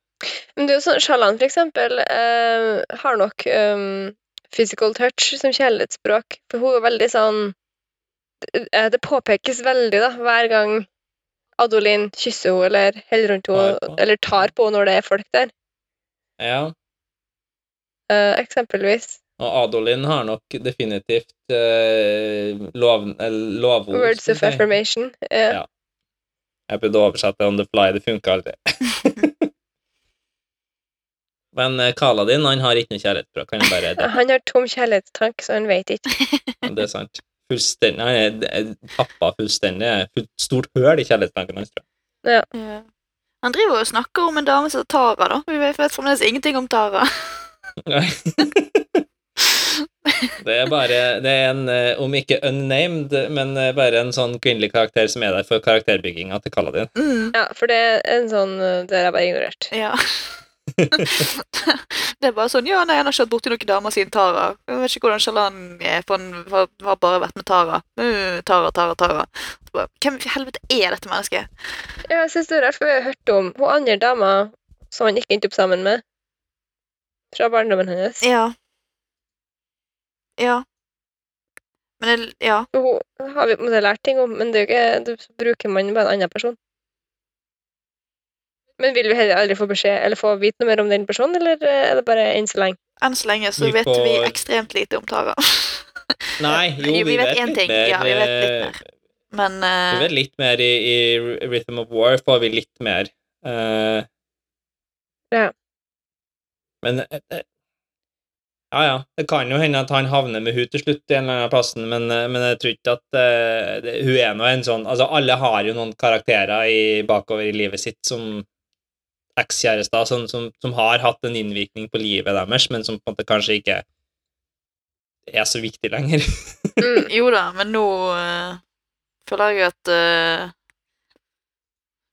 Men det er jo sånn, Sjalan for eksempel eh, har nok um, physical touch som kjærlighetsspråk, for hun er veldig sånn eh, Det påpekes veldig da, hver gang Adolin kysser henne eller holder rundt henne, eller tar på henne når det er folk der. Ja. Eh, eksempelvis. Og Adolin har nok definitivt eh, lov, lovord. Words of affirmation. eh, Ja. Jeg prøvde å oversette on the fly, det funka aldri. Men Kala din han har ikke noe kjærlighetsspråk, han bare det. Han har tom kjærlighetstank, så han vet ikke. Det er sant. Fullstendig, han er tappa fullstendig. Stort høl i kjærlighetstanken hans, tror jeg. Ja. Han driver og snakker om en dame som Tara, da. Vi vet fremdeles ingenting om Tara. Nei. Det er bare Det er en, eh, om ikke unnamed, men eh, bare en sånn kvinnelig karakter som er der for karakterbygginga til Kaladin. Mm. Ja, for det er en sånn eh, Det har jeg bare ignorert. Ja. Det er bare sånn Ja, nei, han har ikke hatt borti noen damer siden Tara. Jeg vet ikke hvordan Shalan er, for han har, bare vært med Tara. Uh, Tara, Tara, Tara. Bare, Hvem i helvete er dette mennesket? Ja, jeg synes det er rart, for vi har hørt om hun andre dama som han ikke endte opp sammen med. Fra barndommen hennes. Ja. Ja. Men det, ja. Hun har vi på en måte lært ting om, men det ikke, det bruker man bare en annen person. Men vil vi heller aldri få beskjed eller få vite noe mer om den personen, eller eh, er det bare enn så lenge? Enn så lenge så vet vi ekstremt lite om Tara. Nei, jo, vi, vi, vet, en litt ting. mer. Ja, vi vet litt eh, mer. Men Vi eh, vet litt mer i, i Rhythm of War, får vi litt mer. Uh... Ja. Men eh, eh, Ja, ja. Det kan jo hende at han havner med hun til slutt i en eller annen plass, men, eh, men jeg tror ikke at uh, det, hun er nå en sånn Altså, alle har jo noen karakterer i, bakover i livet sitt som ekskjærester, som, som, som har hatt en innvirkning på livet deres, men som på en måte kanskje ikke er så viktig lenger. Mm. jo da, men nå uh, føler jeg at uh,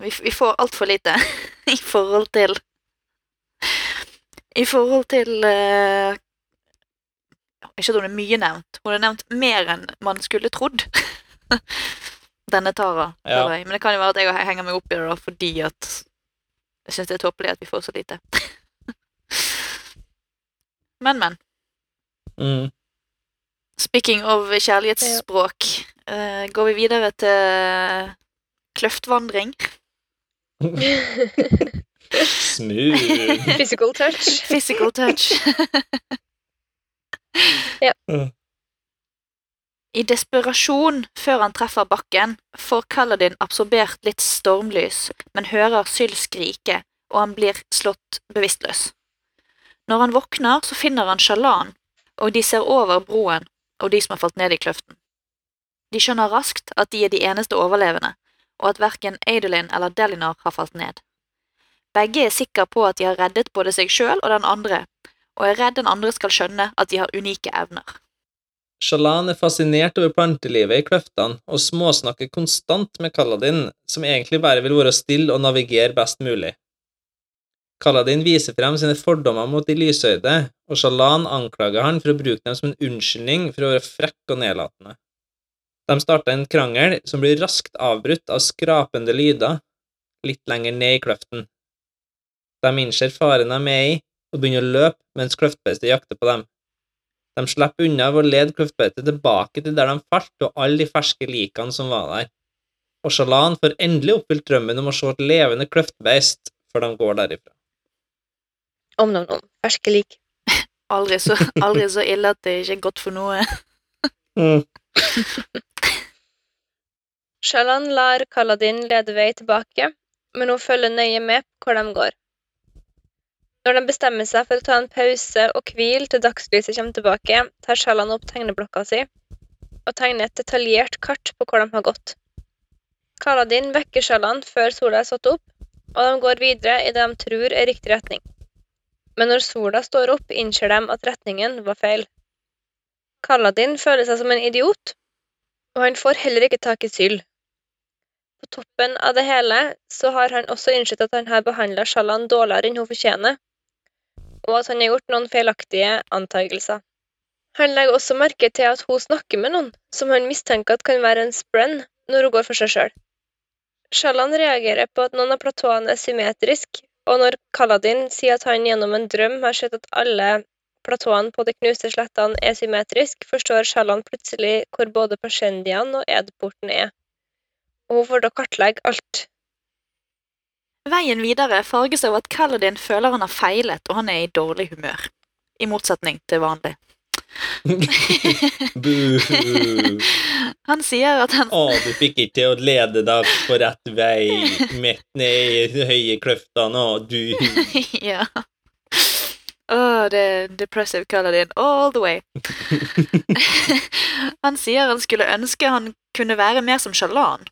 vi, vi får altfor lite i forhold til I forhold til uh, Ikke at hun er mye nevnt. Hun er nevnt mer enn man skulle trodd. Denne Tara, Ja. Men det kan jo være at jeg henger meg opp i det da, fordi at jeg syns det er tåpelig at vi får så lite. men, men. Mm. Speaking of kjærlighetsspråk, uh, går vi videre til kløftvandring. Smooth. Physical touch. Physical touch. Ja. I desperasjon før han treffer bakken, får Kaladin absorbert litt stormlys, men hører Syl skrike, og han blir slått bevisstløs. Når han våkner, så finner han Shalan, og de ser over broen og de som har falt ned i kløften. De skjønner raskt at de er de eneste overlevende, og at verken Adolin eller Delinar har falt ned. Begge er sikre på at de har reddet både seg sjøl og den andre, og er redd den andre skal skjønne at de har unike evner. Shalan er fascinert over plantelivet i kløftene og småsnakker konstant med Kaladin, som egentlig bare vil være stille og navigere best mulig. Kaladin viser frem sine fordommer mot de lysøyde, og Shalan anklager han for å bruke dem som en unnskyldning for å være frekk og nedlatende. De starter en krangel som blir raskt avbrutt av skrapende lyder litt lenger ned i kløften. De innser faren de er med i, og begynner å løpe mens kløftbeitet jakter på dem. De slipper unna ved å lede kløftbeitet tilbake til der de falt, og alle de ferske likene som var der. Og Shalan får endelig oppfylt drømmen om å se et levende kløftbeist før de går derifra. Om noen om. Ferske lik. Aldri så, aldri så ille at det ikke er godt for noe. Mm. Shalan lar Kaladin lede vei tilbake, men hun følger nøye med hvor de går. Når de bestemmer seg for å ta en pause og hvile til dagslyset kommer tilbake, tar Shalan opp tegneblokka si og tegner et detaljert kart på hvor de har gått. Kaladin vekker Shalan før sola er satt opp, og de går videre i det de tror er riktig retning. Men når sola står opp, innser de at retningen var feil. Kaladin føler seg som en idiot, og han får heller ikke tak i Syl. På toppen av det hele så har han også innsett at han har behandla Shalan dårligere enn hun fortjener, og at han har gjort noen feilaktige antagelser. Han legger også merke til at hun snakker med noen som han mistenker at kan være en sprenn når hun går for seg sjøl. Shalan reagerer på at noen av platåene er symmetriske, og når Kaladin sier at han gjennom en drøm har sett at alle platåene på de knuste slettene er symmetriske, forstår Shalan plutselig hvor både Pashendian og Edporten er og hun får da kartlegge alt. Veien videre farges av at Kaladin føler han har feilet, og han er i dårlig humør. I motsetning til vanlig. Han sier at han Å, du fikk ikke til å lede deg på rett vei, midt ned i høye kløftene, og du Ja. Åh, det er depressive Kaladin all the way. han sier han skulle ønske han kunne være mer som Shalan.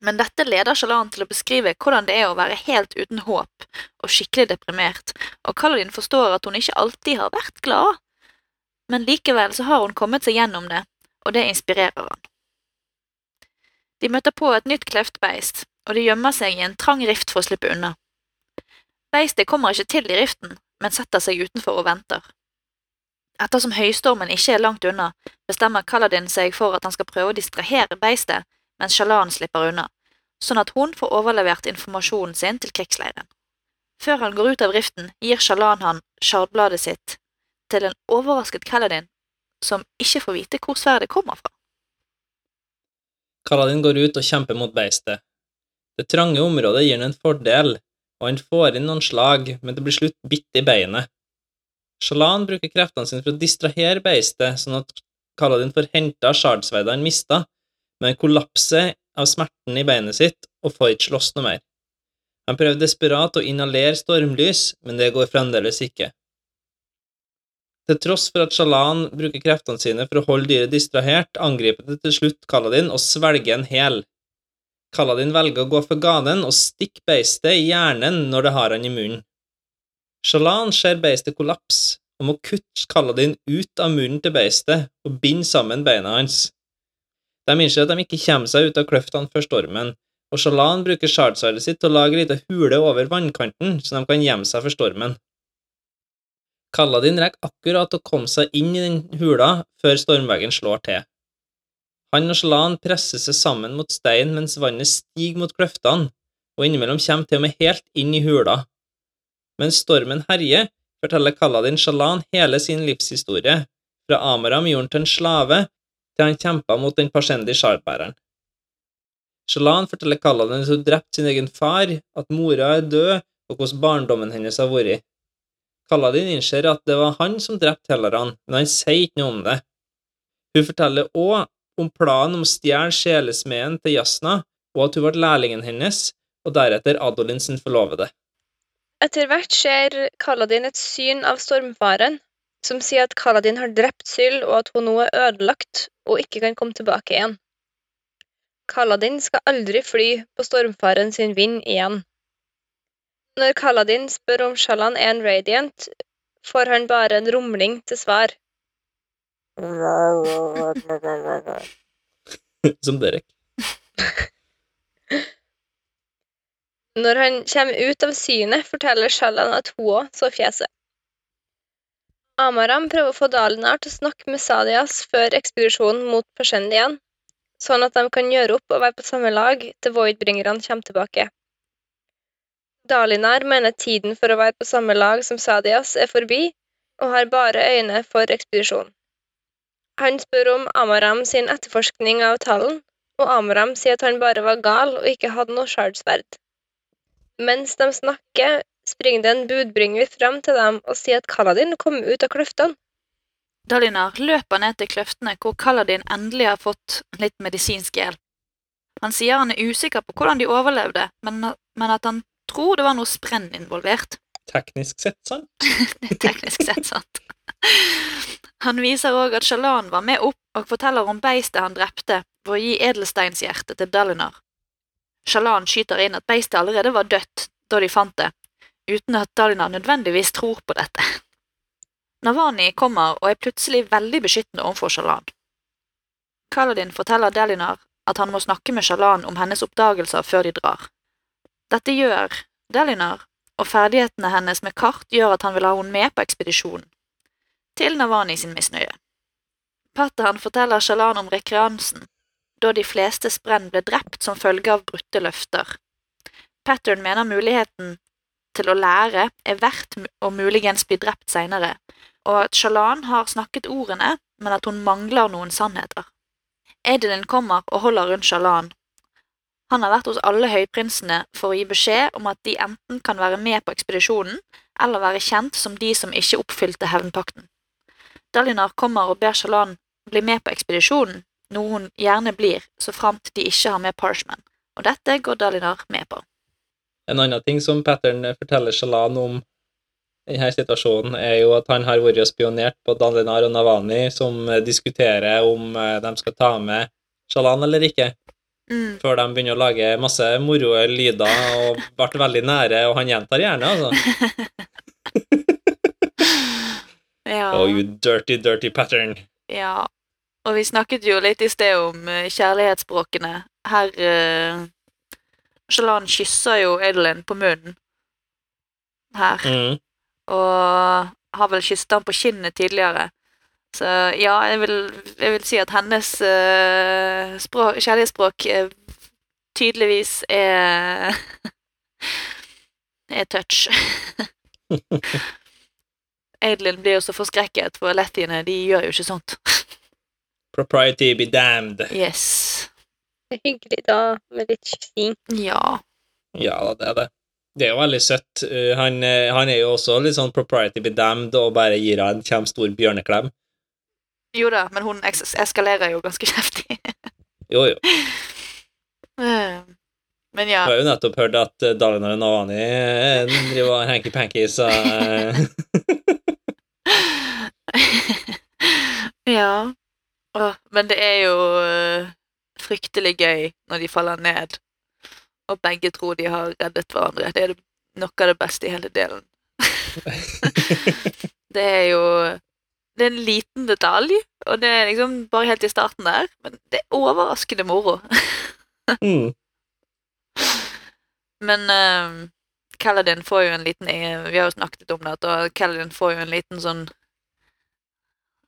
Men dette leder Shalan til å beskrive hvordan det er å være helt uten håp og skikkelig deprimert, og Kaladin forstår at hun ikke alltid har vært glad. Men likevel så har hun kommet seg gjennom det, og det inspirerer han. De møter på et nytt kleftbeist, og de gjemmer seg i en trang rift for å slippe unna. Beistet kommer ikke til i riften, men setter seg utenfor og venter. Ettersom høystormen ikke er langt unna, bestemmer Kaladin seg for at han skal prøve å distrahere beistet, mens Shalan slipper unna, sånn at hun får overlevert informasjonen sin til krigsleiren. Før han går ut av riften, gir Shalan han shardbladet sitt til en overrasket Kaladin, som ikke får vite hvor sverdet kommer fra. Kaladin går ut og kjemper mot beistet. Det trange området gir han en fordel, og han får inn noen slag, men det blir slutt bitt i beinet. Shalan bruker kreftene sine for å distrahere beistet, sånn at Kaladin får henta shardsverdet han mista, men kollapset av smerten i beinet sitt og får ikke slåss noe mer. Han prøver desperat å inhalere stormlys, men det går fremdeles ikke. Til tross for at Shalan bruker kreftene sine for å holde dyret distrahert, angriper det til slutt Kaladin og svelger en hel. Kaladin velger å gå for ganen og stikker beistet i hjernen når det har han i munnen. Shalan ser beistet kollapse og må kutte Kaladin ut av munnen til beistet og binde sammen beina hans. De innser at de ikke kommer seg ut av kløftene før stormen, og Shalan bruker shardsverdet sitt til å lage ei lita hule over vannkanten, så de kan gjemme seg for stormen. Kaladin rekker akkurat å komme seg inn i den hula før stormveggen slår til. Han og Shalan presser seg sammen mot steinen mens vannet stiger mot kløftene, og innimellom kommer til og med helt inn i hula. Mens stormen herjer, forteller Kaladin Shalan hele sin livshistorie, fra Amaram gjorde til en slave, til han kjempa mot den Pashendi shardbæreren. Shalan forteller Kaladin at hun drepte sin egen far, at mora er død, og hvordan barndommen hennes har vært. Kaladin innser at det var han som drepte Helleran, men han sier ikke noe om det. Hun forteller òg om planen om å stjele sjelesmeden til Jasna, og at hun ble lærlingen hennes, og deretter Adolin sin forlovede. Etter hvert ser Kaladin et syn av stormfaren, som sier at Kaladin har drept Syl, og at hun nå er ødelagt og ikke kan komme tilbake igjen. Kaladin skal aldri fly på stormfaren sin vind igjen. Når Kaladin spør om Shalan er en radiant, får han bare en rumling til svar. Som Derek. Når han kommer ut av synet, forteller Shalan at hun òg så fjeset. Amaram prøver å få Dalinar til å snakke med Sadias før ekspedisjonen mot Pashendi igjen, sånn at de kan gjøre opp og være på samme lag til Voidbringerne kommer tilbake. Dalinar mener tiden for å være på samme lag som Sadias er forbi, og har bare øyne for ekspedisjonen. Han spør om Amaram sin etterforskning av Tallen, og Amaram sier at han bare var gal og ikke hadde noe shardsverd. Mens de snakker, springer det en budbringer fram til dem og sier at Kaladin kommer ut av kløftene. Dalinar løper ned til kløftene hvor Kaladin endelig har fått litt medisinsk hjelp. Han sier han er usikker på hvordan de overlevde, men, men at han tror det var noe sprenn involvert. Teknisk sett, sant? Det er teknisk sett sant. Han viser òg at Shalan var med opp og forteller om beistet han drepte for å gi edelsteinshjertet til Dalinar. Shalan skyter inn at beistet allerede var dødt da de fant det, uten at Dalinar nødvendigvis tror på dette. Navani kommer og er plutselig veldig beskyttende overfor Shalan. Kaladin forteller Dalinar at han må snakke med Shalan om hennes oppdagelser før de drar. Dette gjør Dalinar, og ferdighetene hennes med kart gjør at han vil ha henne med på ekspedisjonen, til Navani sin misnøye. Patahan forteller Shalan om rekreansen, da de fleste sprenn ble drept som følge av brutte løfter. Pattern mener muligheten til å lære er verdt å muligens bli drept seinere, og at Shalan har snakket ordene, men at hun mangler noen sannheter. Edelin kommer og holder rundt Shalan. Han har vært hos alle høyprinsene for å gi beskjed om at de enten kan være med på ekspedisjonen, eller være kjent som de som ikke oppfylte hevnpakten. Dalinar kommer og ber Shalan bli med på ekspedisjonen, noe hun gjerne blir så framt de ikke har med Parshman, og dette går Dalinar med på. En annen ting som Pattern forteller Shalan om i denne situasjonen, er jo at han har vært spionert på Dalinar og Navani, som diskuterer om eh, de skal ta med Shalan eller ikke, Mm. før de begynner å lage masse moro lyder og ble veldig nære, og han gjentar gjerne, altså. Ja. Oh, you dirty, dirty pattern. Ja, og vi snakket jo litt i sted om eh, kjærlighetsspråkene. Her uh, Shalan kysser jo Adelin på munnen her, Mm. og har vel kysset han på kinnet tidligere. Så ja, jeg vil, jeg vil si at hennes uh, språk, kjærlighetsspråk uh, tydeligvis er er touch. Adelin blir jo så forskrekket, for lettiene de gjør jo ikke sånt. Propriety be damned. Yes. Hyggelig da, med litt kyssing. Ja. Ja, det er det. Det er jo veldig søtt. Uh, han, eh, han er jo også litt sånn propriety bedamned og bare gir henne en kjempestor bjørneklem. Jo da, men hun es eskalerer jo ganske kjeftig. Jo, jo. Eh, men ja. Jeg har jo nettopp hørt at og Navani eh, driver hanky-panky, så eh, ja. Åh, men det er jo eh, fryktelig gøy når de faller ned, og begge tror de har reddet hverandre. Det er noe av det beste i hele delen. det er jo Det er en liten detalj, og det er liksom bare helt i starten der, men det er overraskende moro. mm. Men uh, Kaladin får jo en liten Vi har jo snakket litt om det, og Kaladin får jo en liten sånn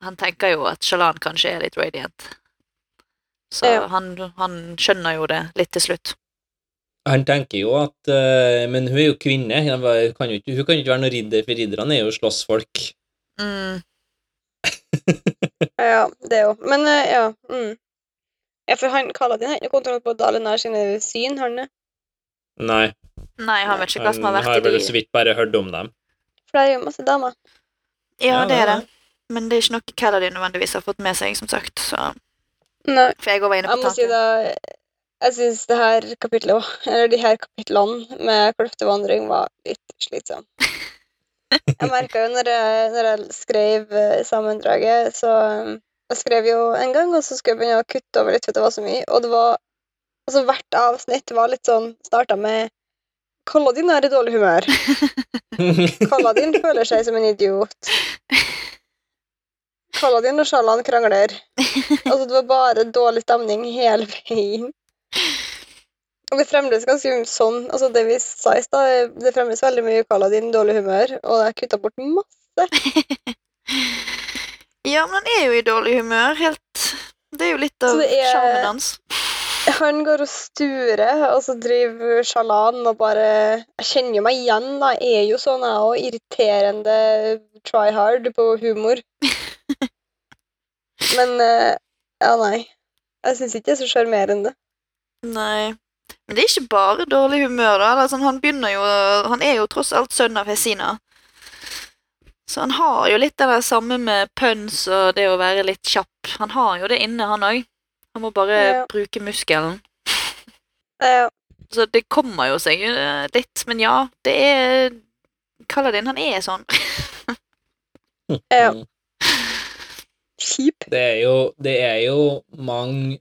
Han tenker jo at Shalan kanskje er litt radiant. Så Ja. han, han skjønner jo det litt til slutt. Han tenker jo at uh, Men hun er jo kvinne. Hun kan jo ikke, hun kan jo ikke være noen ridder, for ridderne er jo slåssfolk. Mm, Ja, det jo Men uh, ja. Mm. Ja, for han Kaladin har ikke noe kontroll på Dalinar sine syn, har han det? Nei, nei, han vet ikke hva som har vært. han har i vel så vidt bare hørt om dem. For det er jo masse damer. Ja, Ja, det er det. det Men det er ikke noe Kaladin nødvendigvis har fått med seg, som sagt. Så, Nei. for jeg inne Jeg på må si da Jeg syns det her kapitlet, òg, eller de her kapitlene med kløftevandring var litt slitsom. Jeg merka jo når jeg, når jeg skrev eh, sammendraget, så um, Jeg skrev jo en gang, og så skulle jeg begynne å kutte over litt, for det var så mye. Og det var Altså, hvert avsnitt var litt sånn Starta med Kaladin er i dårlig humør. Kaladin føler seg som en idiot. Kaladin og Shalan krangler. Altså, det var bare dårlig stemning hele veien. Og det fremdes ganske sånn Altså, det vi sa i stad, det fremdeles veldig mye Kaladin dårlig humør, og jeg kutta bort masse. Ja, men han er jo i dårlig humør. Helt Det er jo litt av er- sjarmen hans. Han går og sturer, og så driver Shalan og bare Jeg kjenner jo meg igjen, da. Jeg er jo sånn, jeg òg. Irriterende try hard på humor. Men uh, Ja, nei. Jeg syns ikke jeg er så sjarmerende. Nei. Men det er ikke bare dårlig humør, da. Sånn, han begynner jo Han er jo tross alt sønn av Hesina. Så han har jo litt det samme med pønsk og det å være litt kjapp. Han har jo det inne, han òg. Han må bare Ja. bruke muskelen. Ja. Så det kommer jo seg eh, litt. Men ja, det er Kaladin, han er sånn. Ja. Kjip. Det er jo, det er jo mange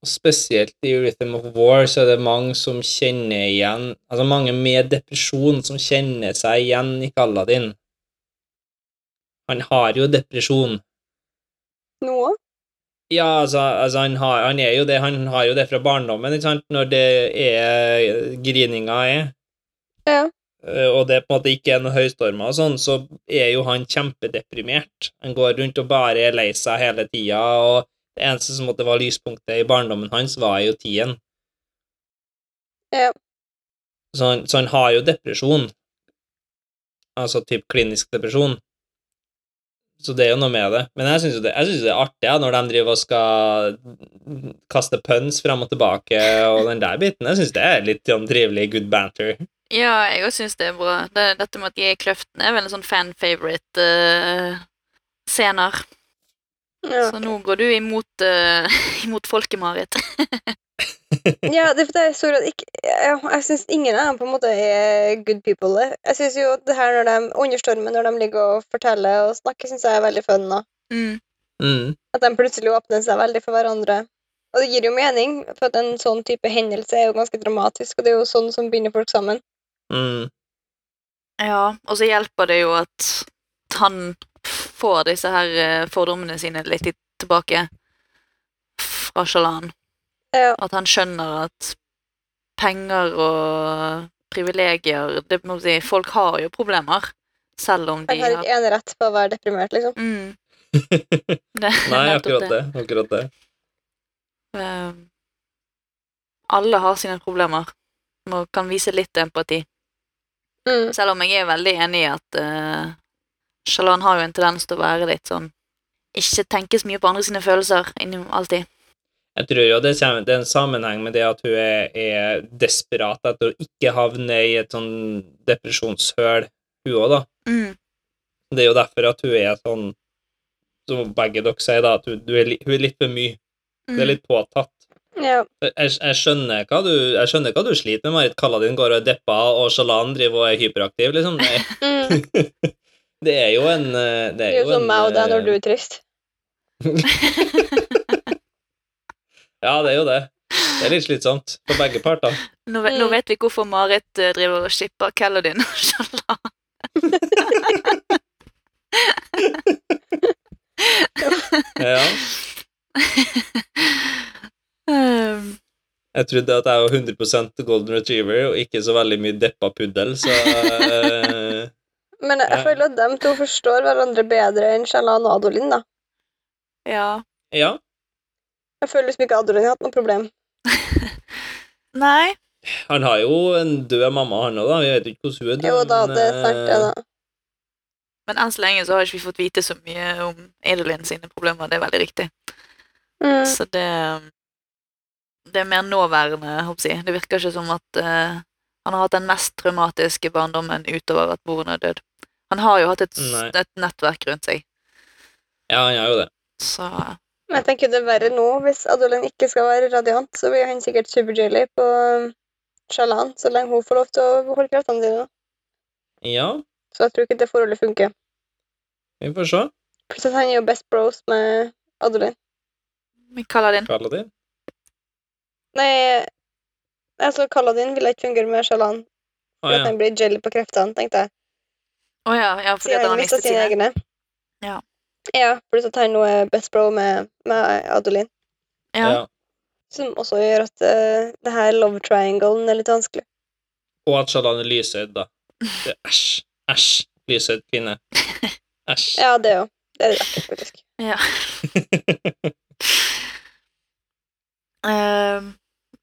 Spesielt i Rhythm of War så er det mange som kjenner igjen Altså mange med depresjon som kjenner seg igjen i Kaladin. Han har jo depresjon. Noe? Ja, altså, altså han, har, han er jo det, han har jo det fra barndommen, ikke sant, når det er grininga er. Ja. Eh, og det på en måte ikke er noe høystormer og sånn, så er jo han kjempedeprimert. Han går rundt og bare er lei seg hele tida, og det eneste som måtte være lyspunktet i barndommen hans, var jo tiden. Ja. Så han, så han har jo depresjon. Altså typ klinisk depresjon. Så det er jo noe med det. Men jeg syns jo det, jeg synes det er artig ja, når de driver og skal kaste pønns fram og tilbake og den der biten. Jeg syns det er litt sånn trivelig good banter. Ja, jeg òg syns det er bra. Det, dette med at de er i kløften, er vel en sånn fan-favorite-scener. Ja. Så nå går du imot, uh, imot folket-Marit. Ja, det er stor jeg ikke ja, Jeg syns ingen av dem på en måte er good people. Jeg syns jo det her når de under stormen, når de ligger og forteller og snakker, syns jeg er veldig fun. Mm. Mm. At de plutselig åpner seg veldig for hverandre. Og det gir jo mening, for at en sånn type hendelse er jo ganske dramatisk, og det er jo sånn som binder folk sammen. Mm. Ja, og så hjelper det jo at han får disse her eh, fordommene sine litt tilbake fra Shalan. Ja. At han skjønner at penger og privilegier det må si, Folk har jo problemer, selv om de har Han har ikke enerett på å være deprimert, liksom. Mm, det Nei, akkurat det. Akkurat det. Um, alle har sine problemer. Man kan vise litt empati. Mm. Selv om jeg er veldig enig i at uh, Shalan har jo en tendens til å være litt sånn Ikke tenke så mye på andre sine følelser alltid. Jeg tror jo det, kommer, det er en sammenheng med det at hun er, er desperat etter å ikke havne i et sånn depresjonshøl, hun òg, da. Mm. Det er jo derfor at hun er sånn, som begge dere sier, da, at hun, du er, hun er litt for mye. Det er Mm. litt påtatt. Ja. Jeg, jeg, skjønner hva du, jeg skjønner hva du sliter med, Marit. Kaladin går og er deppa, og Shalan driver og er hyperaktiv, liksom. Det, Mm. det er jo en eh, Det Det er jo jo som meg og deg når eh, du er trist. Ja, det er jo det. Det er litt slitsomt for begge parter. Nå, vet, nå Mm. vet vi hvorfor Marit eh, driver og shipper Kaladin og sjalan. Ja. Jeg trodde at jeg var 100% golden retriever og ikke så veldig mye deppa puddel, så uh, Men jeg, jeg Ja. føler at de to forstår hverandre bedre enn Shalan og Adolin, da. ja. Ja. Jeg føler liksom ikke Adolin har hatt noe problem. Nei. Han har jo en død mamma, han òg, da. Vi vet jo ikke hvordan hun er død. Jo da, men, det er sant, det, eh, da. Men enn så lenge så har ikke vi fått vite så mye om Adelin sine problemer. Det er veldig riktig. Mm. Så det Det er mer nåværende, håper jeg. Det virker ikke som at uh, han har hatt den mest traumatiske barndommen utover at broren er død. Han har jo hatt et, et nettverk rundt seg, Ja, han har jo det. så Men jeg tenker det er verre nå. Hvis Adolin ikke skal være radiant, så blir han sikkert superjelly på um, Shalan, så lenge hun får lov til å beholde kreftene sine. Ja, Så jeg tror ikke det forholdet funker. vi får se. Pluss at han er jo best bros med Adolin. Med Kaladin. Kaladin. Nei, altså Kaladin ville ikke fungere med Shalan, for at ja. han blir jelly på kreftene, tenkte jeg. Å ja, ja, fordi Siden han han har mistet sine. egne. Ja. Ja, pluss at han nå er best bro med, med Adolin. Ja. ja. Som også gjør at uh, det her love trianglen er litt vanskelig. Og at Shalan er lysøyd, da. Det- Æsj. Æsj. Lysøyd kvinne. Æsj. Ja, det òg. Det er litt ekkelt, faktisk. ja. Ehm,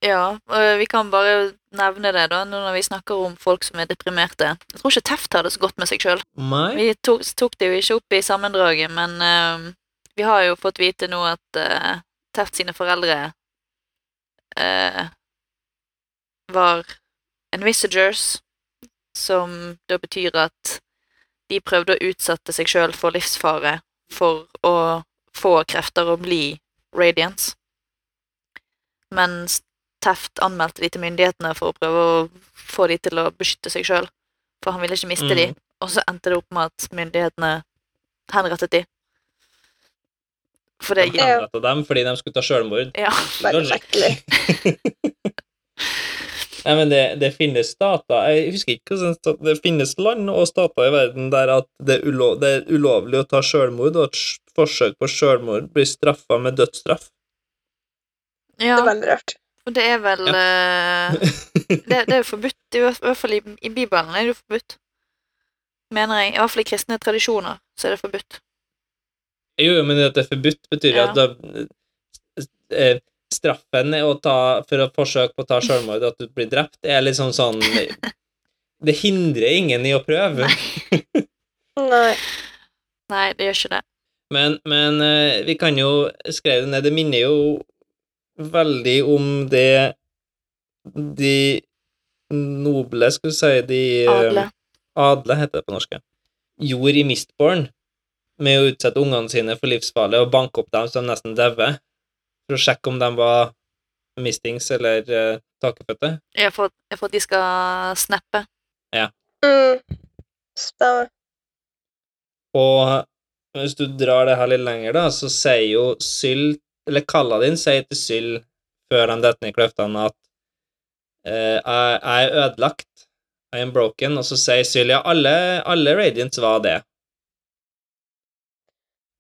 ja, og vi kan bare nevne det da, når vi snakker om folk som er deprimerte. Jeg tror ikke Teft har det så godt med seg sjøl. Vi tok, tok det jo ikke opp i sammendraget, men uh, vi har jo fått vite nå at uh, Teft sine foreldre uh, var envisagers, som da betyr at de prøvde å utsette seg sjøl for livsfare for å få krefter og bli radiance. Mens Teft anmeldte de til myndighetene for å prøve å få de til å beskytte seg sjøl, for han ville ikke miste de. Mm. Og så endte det opp med at myndighetene henrettet de. For det De henrettet dem fordi de skulle ta selvmord. Ja. Nei, men det, det finnes stater Jeg husker ikke hvordan stat, Det finnes land og stater i verden der at det er, ulov, det er ulovlig å ta selvmord, og at forsøk på selvmord blir straffa med dødsstraff. Ja. Det er veldig rart. Og det er vel ja. det, det er jo forbudt, i hvert fall i, i Bibelen er det jo forbudt. Mener jeg. I hvert fall i kristne tradisjoner så er det forbudt. Jo, jo, men at det er forbudt, betyr jo Ja. at da, eh, straffen er å ta, for å forsøke på å ta selvmord, at du blir drept, er liksom sånn Det hindrer ingen i å prøve. Nei. Nei. Nei, det gjør ikke det. Men, men eh, vi kan jo skrive det ned. Det minner jo veldig om det de noble, skal vi si, de eh, Adle. Adle heter det på norsk. Gjorde i Mistborn med å utsette ungene sine for livsfarlig og banke opp dem så de nesten dauer, for å sjekke om de var mistings eller uh, takefødte. Ja, for, for at de skal snappe. Mm. Stemmer. Og hvis du drar det her litt lenger, da, så sier jo Syl, eller Kaladin sier til Syl før han detter ned i kløftene, at eh, jeg, er ødelagt, I am broken, og så sier Syl ja, alle, alle Radiants var det.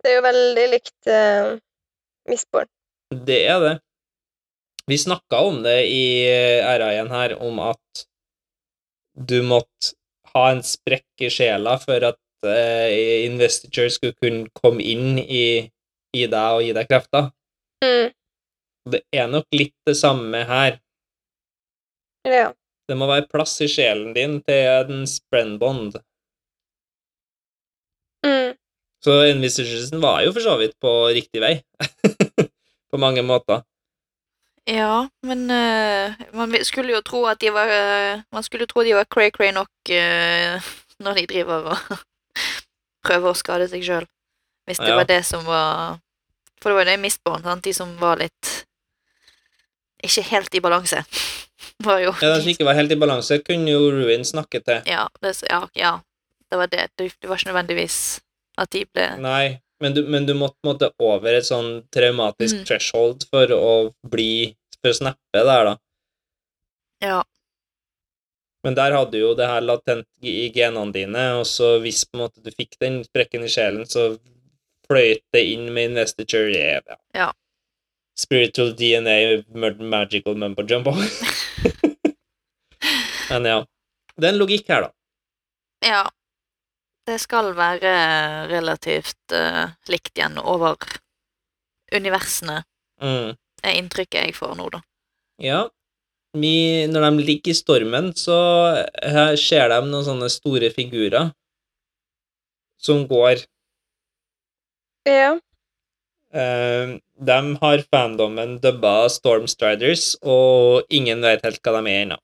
Det er jo veldig likt uh, Mistborn. Det er det. Vi snakka om det i RA1 her, om at du måtte ha en sprekk i sjela for at uh, investiture skulle kunne komme inn i, i deg og gi deg krefter. Mm. Det er nok litt det samme her. Ja. Det må være plass i sjelen din til en sprenbond. Mm. Så Investitureson var jo for så vidt på riktig vei. på mange måter. Ja, men uh, man skulle jo tro at de var uh, Man skulle tro de var cray-cray nok uh, når de driver og prøver å skade seg sjøl. Hvis det Ja. var det som var For det var jo det Mistborn, sant? de som var litt Ikke helt i balanse. Var jo Ja, De som ikke var helt i balanse, kunne jo Ruin snakke til. Ja, det, ja, ja, det var det. Det var ikke nødvendigvis at de ble Nei, men du, men du måtte måte over et sånn traumatisk Mm. threshold for å bli For å snappe der, da. Ja. Men der hadde du jo det her latent i genene dine, og så hvis på en måte du fikk den sprekken i sjelen, så fløyt det inn med investiture ja. Ja. Spiritual DNA, magical mumbo jumbo. Men ja. Det er en logikk her, da. Ja. Det skal være relativt uh, likt igjen over universene, Mm. er inntrykket jeg får nå, da. Ja. Vi, når de ligger i stormen, så her ser de noen sånne store figurer som går. Ja. Uh, de har fandomen dubba Stormstriders, og ingen vet helt hva de er ennå.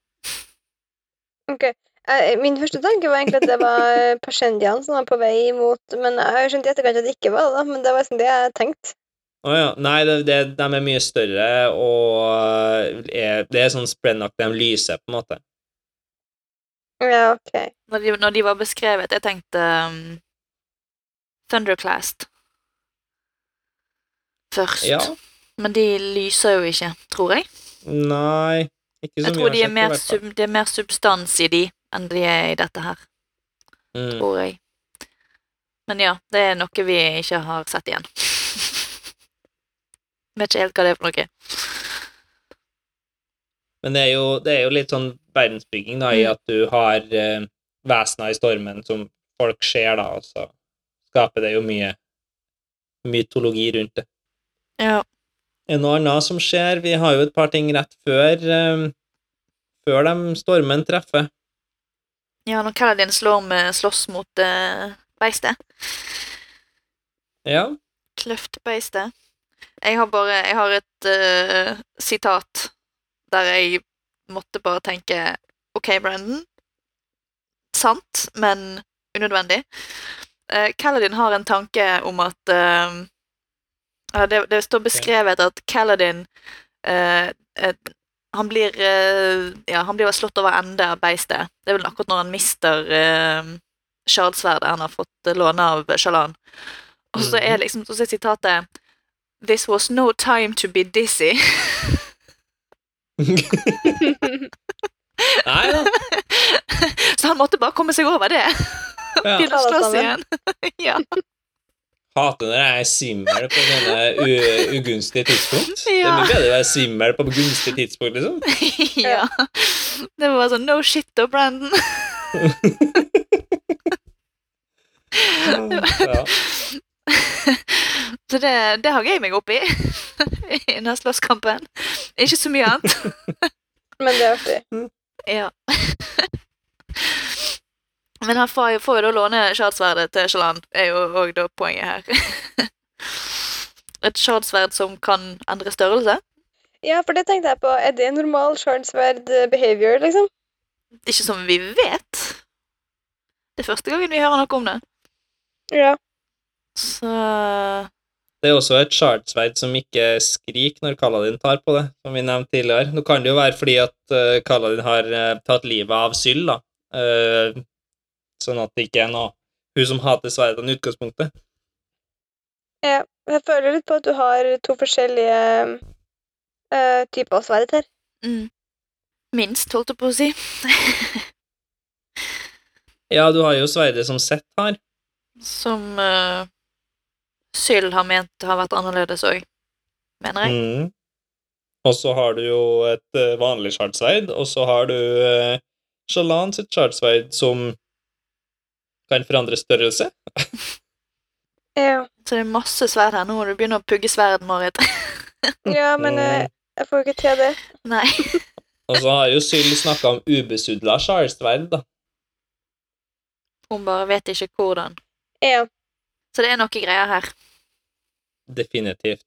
Ok. Uh, Min første tanke var egentlig at det var Pashendian som var på vei imot Men jeg har skjønt i etterkant at det ikke var det, da. Men det var liksom det jeg tenkte. Å ja. Nei, det, det, de er mye større, og er, det er sånn sprennaktig, de lyser, på en måte. Ja, ok. Når de, når de var beskrevet, jeg tenkte um, Thunderclast først. Ja. Men de lyser jo ikke, tror jeg. Nei, ikke Jeg tror de jeg er mer sub, det er mer substans i de enn de er i dette her, Mm. tror jeg. Men ja, det er noe vi ikke har sett igjen. Vet ikke helt hva det er for noe. Men det er, jo, det er jo litt sånn verdensbygging da, i Mm. at du har eh, vesener i stormen som folk ser, da, og så skaper det jo mye mytologi rundt det. Ja. En noe annet som skjer, vi har jo et par ting rett før eh, før de stormen treffer. ja, når Kaladin slår med slåss mot uh, beistet. Ja. Kløftbeistet. Jeg har bare Jeg har et eh, sitat der jeg måtte bare tenke OK, Brandon. Sant, men unødvendig. Uh, Kaladin har en tanke om at eh, ja, det, det står beskrevet at Kaladin eh, eh, han blir eh, Ja, han blir slått over ende av beistet. Det er vel akkurat når han mister uh, sjardsverdet han har fått eh, låne av Shalan. Og så er liksom så er sitatet This was no time to be dizzy. Nei da. så han måtte bare komme seg over det. Ja. Begynne å slåss igjen. ja. Hater når jeg er svimmel på sånne u ugunstige tidspunkt. Det er mye bedre å være svimmel på gunstige tidspunkt, liksom. ja. Det var sånn No shit da, Brandon. Ja. så det, det hang jeg meg opp i i denne slåsskampen. Ikke så mye annet. Men det er artig. Ja. Men han får, jo da låne sjardsverdet til Shalan, er jo òg da poenget her. Et sjardsverd som kan endre størrelse. Ja, for det tenkte jeg på. Er det normal shardsverd behavior, liksom? Ikke som vi vet. Det er første gangen vi hører noe om det. Ja. Så Det er også et shardsverd som ikke skriker når Kaladin tar på det, som vi nevnte tidligere. Nå kan det jo være fordi at uh, Kaladin har eh, tatt livet av Syl, da. Sånn at det ikke er noe hun som hater sverdene i utgangspunktet. ja. Jeg føler litt på at du har to forskjellige uh, typer sverd her. mm. Minst, holdt jeg på å si. Ja, du har jo sverdet som Sett har. Som uh, Syl har ment har vært annerledes òg, mener jeg. Mm. Og så har du jo et uh, vanlig shardsverd, og så har du uh, Shalan sitt shardsverd som kan forandre størrelse. Ja, Så det er masse sverd her. Nå må du begynne å pugge sverd, Marit. ja men eh, jeg får jo ikke til det. Nei. Og så har jo Syl snakka om ubesudla shardsverd, da. Hun bare vet ikke hvordan. Ja. Så det er noe greier her. Definitivt.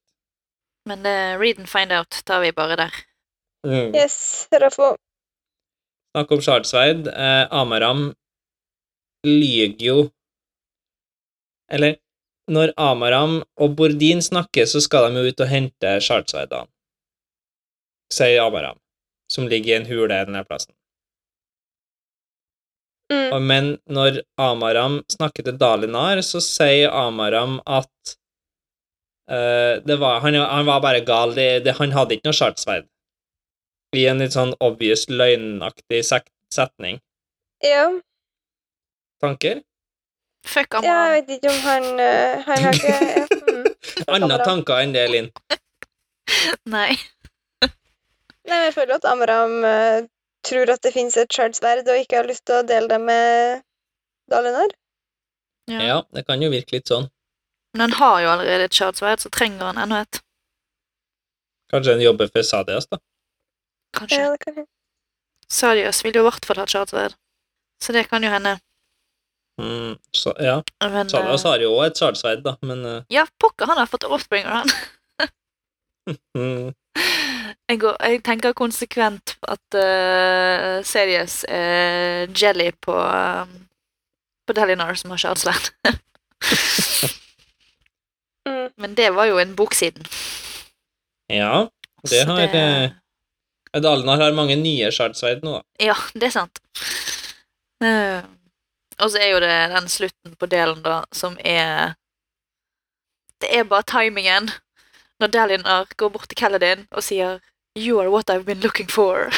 Men uh, read and find out tar vi bare der. Mm. Yes, Rafo. Snakk om Shardsverd. Eh, Amaram lyger jo Eller, når Amaram og Bordin snakker, så skal de jo ut og hente Shardsverdene, sier Amaram, som ligger i en hule denne plassen. Mm. Og- Men når Amaram snakker til Dalinar, så sier Amaram at uh, det var, han, han var bare gal. Det, det, han hadde ikke noe shardsverd. I en litt sånn obvious løgnaktig setning. Ja. Fuck Tanker? ja, Amara. jeg vet ikke om han eh, Han har ikke mm. Andre tanker enn det, Linn. Nei. Nei, men jeg føler at Amram uh, tror at det finnes et shardsverd, og ikke har lyst til å dele det med Dalinar. Ja. Ja, det kan jo virke litt sånn. Men han har jo allerede et shardsverd, så trenger han enda et. Kanskje han jobber for Sadias, da. Kanskje. Ja, det kan Sadias vil jo i hvert fall ha et shardsverd. Så det kan jo hende. Mm, så, ja. Men, Sadias eh, har jo òg et shardsverd, da, men eh, Ja, pokker, han har fått Offspringer, han. mm, Jeg, går, jeg tenker konsekvent at uh, Serious er jelly på uh, på Delinar som har Charlesland. Mm. Men det var jo en bok siden. Ja, det så har eh, Dalinar har mange nye shardsverd nå, da. Ja, det er sant. Eh, og så er jo det den slutten på delen, da, som er Det er bare timingen. Når Dalinar går bort til Kaladin og sier You are what I've been looking for.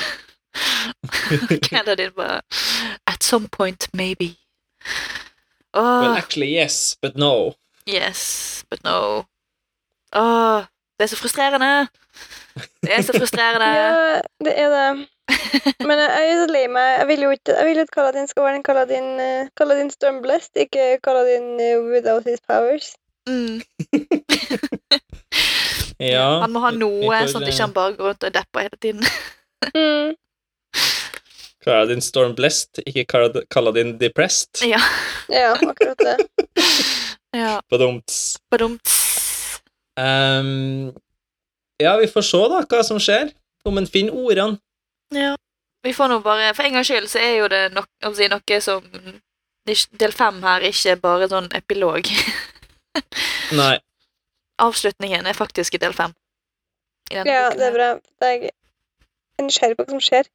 Kaladin bare At some point, maybe. Åh, Well, actually, yes, but no. yes, but no. Åh, det er så frustrerende. Det er så frustrerende. Ja, det er det. Men jeg er så lei meg. Jeg vil jo ikke Jeg vil at Kaladin skal være en Kaladin, uh, Kaladin Stormblest, ikke Kaladin uh, without his powers. Mm. Ja, Han må ha noe, får, sånn at ikke han bare går rundt og depper hele tiden. Mm. Kaladin Stormblest, ikke Kalad- Kaladin Depressed. ja. Ja, akkurat det. ja. Badumts. Badumts. Ehm, ja, vi får se da hva som skjer. Om en finner ordene. Ja. Vi får nå bare For en gangs skyld så er jo det nok, si, noe som Del fem her ikke bare sånn epilog. Nei. Avslutningen er faktisk i del fem. I Ja, boken det er bra. Det er nysgjerrig på hva som skjer.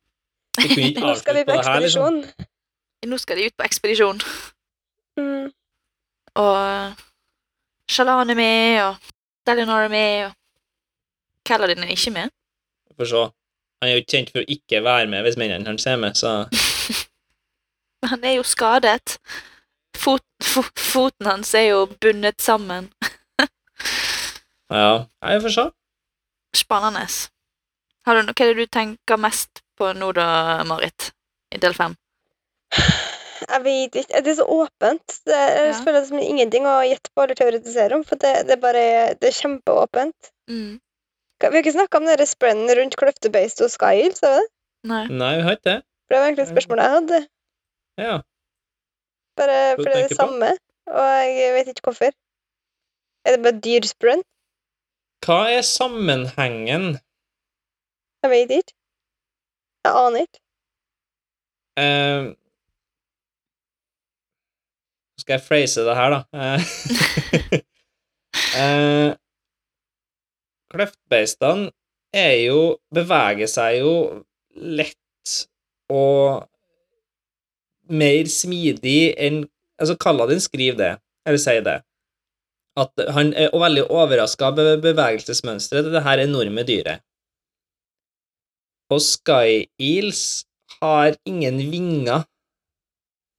Nå skal vi avslutte på liksom. ekspedisjon. Nå skal de ut på ekspedisjon, Mm. og Shalan er med, og Delinor er med, og Kaladin er ikke med. Får se. Han er jo ikke kjent for å ikke være med hvis mennene hans er med, så Men han er jo skadet. Fot, fo, foten hans er jo bundet sammen. ja. jeg får se. Spennende. Har du, noe hva er det du tenker mest på nå, da, Marit? I del fem? Jeg vet ikke. Det er så åpent. Det er, jeg Ja. føler det som ingenting å gjette på eller teoretisere om, for det, det bare Det er kjempeåpent. Mm. Vi har ikke snakka om den sprennen rundt Kløftebeist og Skyhill, sa vi det? Nei. Nei, vi har ikke det. For det var egentlig et spørsmål jeg hadde. Ja. Bare fordi for det er det samme, på? og jeg vet ikke hvorfor. Er det bare dyrsprønn? Hva er sammenhengen Jeg vet ikke. Jeg aner ikke. Uh, Skal jeg phrase det her, da? uh, eh, Kløftbeistene er jo Beveger seg jo lett og mer smidig enn Altså, Kaladin skriver det, eller sier det, at han er veldig overraska over bevegelsesmønsteret til her enorme dyret. Og Sky Eels har ingen vinger,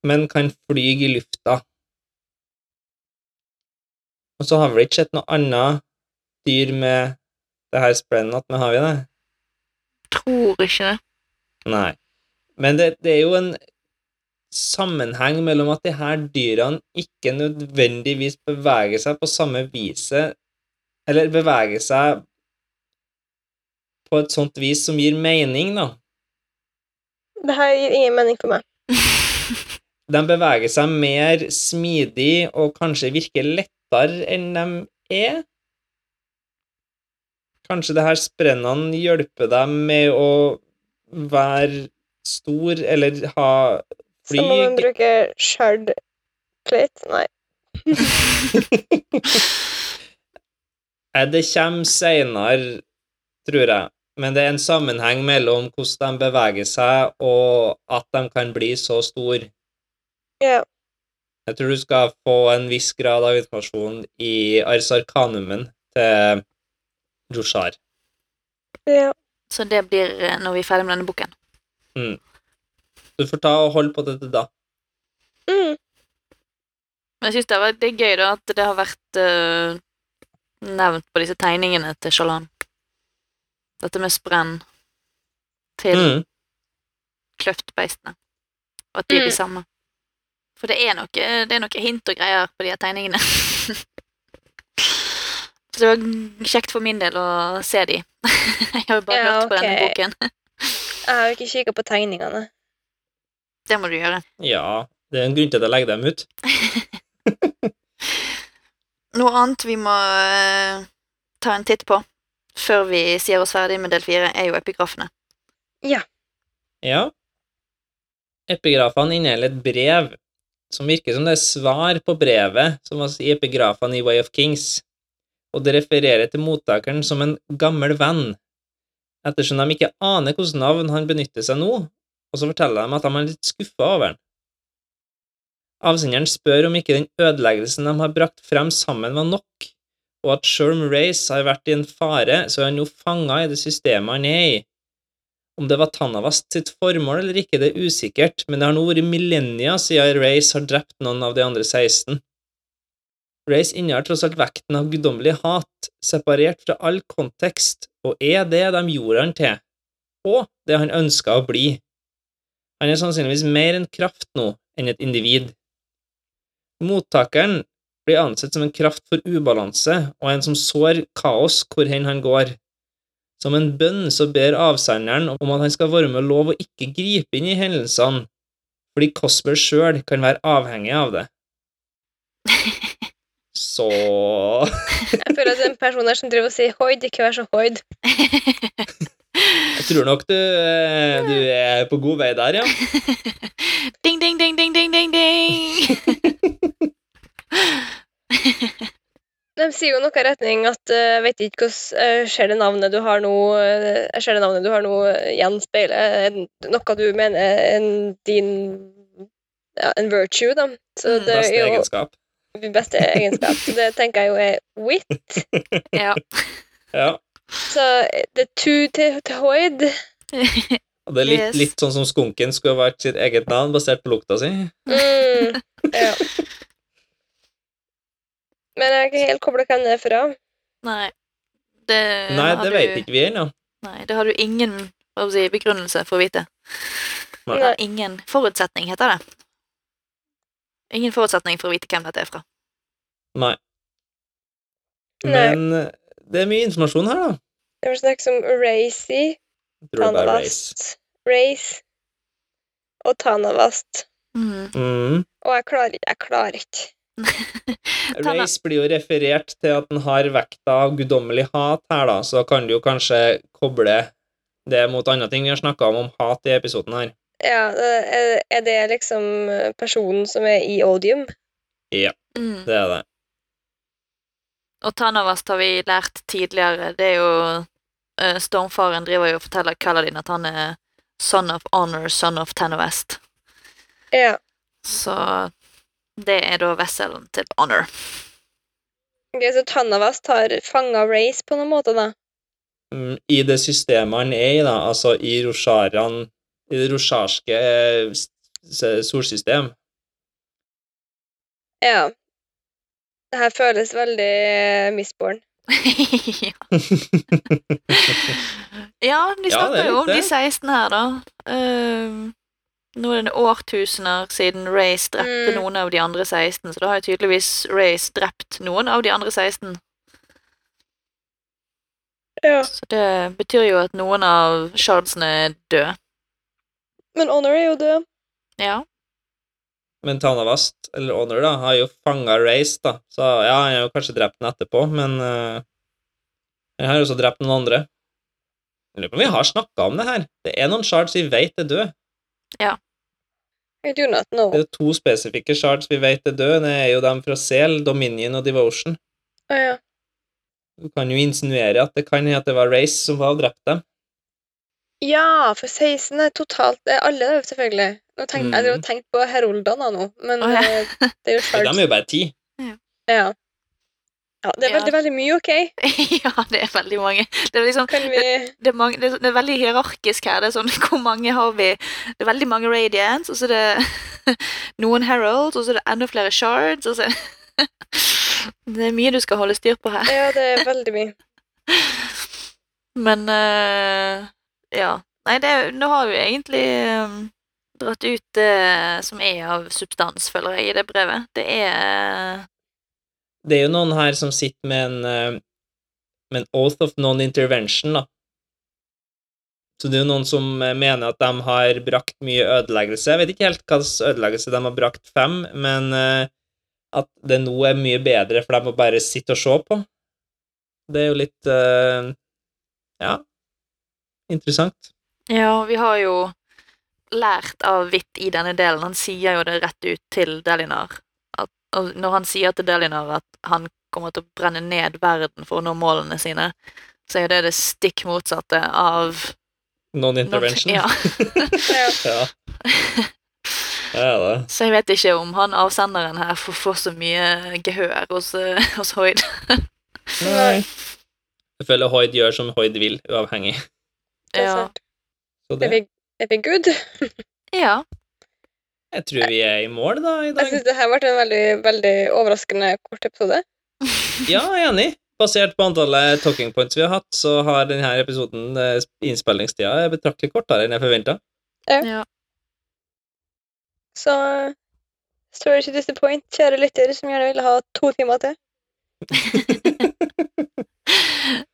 men kan fly i lufta. Og så har vi ikke sett noe annet dyr med det her sprennet at vi har vi det. Tror ikke det. Nei. Men det, det er jo en sammenheng mellom at de her dyrene ikke nødvendigvis beveger seg på samme viset, eller beveger seg på et sånt vis som gir mening, da. Det her gir ingen mening for meg. De beveger seg mer smidig og kanskje virker lettere enn de er. Kanskje det her sprennene hjelper deg med å være stor, eller ha Så må man bruke shard plate. Nei. Eh, Det kommer seinere, tror jeg, men det er en sammenheng mellom hvordan de beveger seg, og at de kan bli så store. Ja. Jeg tror du skal få en viss grad av informasjon i Arsarkanumen til Joshar. ja. Så det blir eh, når vi er ferdig med denne boken. Du får ta og holde på dette da. Mm. Men jeg syns det, det er gøy da at det har vært uh, nevnt på disse tegningene til Shalan. Dette med sprenn til Mm. kløftbeistene. Og at de er Mm. de samme. For det er noe, det er noe hint og greier på de her tegningene. Så det var kjekt for min del å se de. Jeg har jo bare Ja, hørt på denne boken. Jeg har ikke kikka på tegningene. Det må du gjøre. Ja, det er en grunn til at jeg legger dem ut. Noe annet vi må uh, ta en titt på før vi sier oss ferdig med del fire, er jo epigrafene. Ja. Epigrafene inneholder et brev som virker som det er svar på brevet som var i epigrafene i Way of Kings, og det refererer til mottakeren som en gammel venn, ettersom de ikke aner hvilket navn han benytter seg nå, og så forteller de at de er litt skuffa over han. Avsenderen spør om ikke den ødeleggelsen de har brakt frem sammen, var nok, og at selv om Race har vært i en fare, så er han nå fanga i det systemet han er i. Om det var Tanavast sitt formål eller ikke, det er usikkert, men det har nå vært millennia siden Race har drept noen av de andre 16. Race innehar tross alt vekten av guddommelig hat, separert fra all kontekst, og er det de gjorde han til, og det han ønska å bli. Han er sannsynligvis mer en kraft nå enn et individ. Mottakeren blir ansett som en kraft for ubalanse og en som sår kaos hvor hen han går. Som en bønn så ber avsenderen om at han skal være med lov å ikke gripe inn i hendelsene, fordi Cosper sjøl kan være avhengig av det. Så Jeg føler at det er en person her som driver og sier hoid, ikke vær så hoid. jeg tror nok du, eh, du er på god vei der, ja. Ding, ding, ding, ding, ding, ding, ding! De sier jo noe i retning at eh, jeg vet ikke hvordan uh, ser det navnet du har nå eh, Jeg ser det navnet du har nå gjenspeiler eh, noe du mener er en, din ja, en virtue, da. Så Mm. det er jo egenskap. Din beste egenskap. Det tenker jeg jo er wit. Ja. Ja. Så det er two til, til hoid. Det er litt, Yes. litt sånn som skunken skulle ha vært sitt eget navn, basert på lukta si. Mm, ja. Men jeg har ikke helt kobla hvem det er fra. Nei. Det Nei, det du, vet ikke vi ennå. Nei, det har du ingen hva si, begrunnelse for å vite. Nei. Ingen forutsetning, heter det. Ingen forutsetning for å vite hvem dette er fra. Nei. Men Nei. det er mye informasjon her, da. Det var snakk om Racy, Jeg tror det. Tanavast, Race og Tanavast. Mm. Mm. Og jeg klarer ikke. Jeg klarer ikke. Race blir jo referert til at den har vekta av guddommelig hat her, da, så kan du jo kanskje koble det mot andre ting vi har snakka om om hat i episoden her. Ja, er, det liksom personen som er i odium? Mm. Det er det. Og Tanavast har vi lært tidligere. Det er jo eh, Stormfaren driver jo og forteller Kaladin at han er son of honor, son of Tanavast. Ja. Så det er da vesselen til honor. Ok, så Tanavast har fanga Race på noen måte, da? Mm, I det systemet han er i, da, altså i Rosharan I det rosharske eh, solsystem. Ja. Det her føles veldig eh, misborn. ja. ja, de snakker det er jo om de 16 her, da. Uh, nå er det årtusener siden Race drepte Mm. noen av de andre 16, så da har jo tydeligvis Race drept noen av de andre 16. Ja. Så det betyr jo at noen av shardsene er døde. Men Honor er jo død. Ja. Men Tanavast, eller Honor, da, har jo fanga Race, da, så ja, han har jo kanskje drept den etterpå, men uh, han har også drept noen andre. Jeg lurer på om vi har snakka om det her. Det er noen shards vi vet er døde. I do not know. Det er to spesifikke shards vi vet er døde. Det er jo dem fra Sel, Dominion og Devotion. Å ja. Du kan jo insinuere at det kan hende at det var Race som var og drepte dem. Ja, for 16 er totalt Det er alle, det, selvfølgelig. Nå tenk, Jeg har Mhm. tenkt på heroldene nå, men Å, ja. eh, det er jo shards. de er jo bare ti. Ja. ja. Det er Ja. veldig, veldig mye, OK? ja, det er veldig mange. Det er liksom Kan vi det er, mange, det, er, det er veldig hierarkisk her. Det er sånn, Hvor mange har vi? Det er veldig mange radiants, og så er det noen heralds, og så er det enda flere shards. Og så Det er mye du skal holde styr på her. Ja, det er veldig mye. Men eh, ja. Nei, det, nå har vi egentlig um, dratt ut det som er av substans, føler jeg, i det brevet. Det er Det er jo noen her som sitter med en, eh, med en oath of non-intervention, da. Så det er jo noen som eh, mener at de har brakt mye ødeleggelse. Jeg vet ikke helt hva slags ødeleggelse de har brakt fem, men eh, at det nå er mye bedre for dem å bare sitte og se på. Det er jo litt eh, Ja, interessant. Ja, vi har jo lært av Hvitt i denne delen. Han sier jo det rett ut til Delinar. At, når han sier til Delinar at han kommer til å brenne ned verden for å nå målene sine, så er det det stikk motsatte av Non-intervention. Ja. Ja. ja. Det. Så jeg vet ikke om han avsenderen her får, får så mye gehør hos, eh, hos Hoid. Nei. Jeg føler Hoid gjør som Hoid vil, uavhengig. Det er Ja. sant. Så Er vi, er vi good? ja. jeg tror vi er i mål, da, i Jeg dag. syns det her ble en veldig, veldig overraskende kort episode. Ja, jeg er enig. Basert på antallet talking points vi har hatt, så har denne episoden eh, innspillingstida betraktelig kortere enn jeg forventa. ja. Så Story to disappoint, kjære lytter som gjerne ville ha to timer til.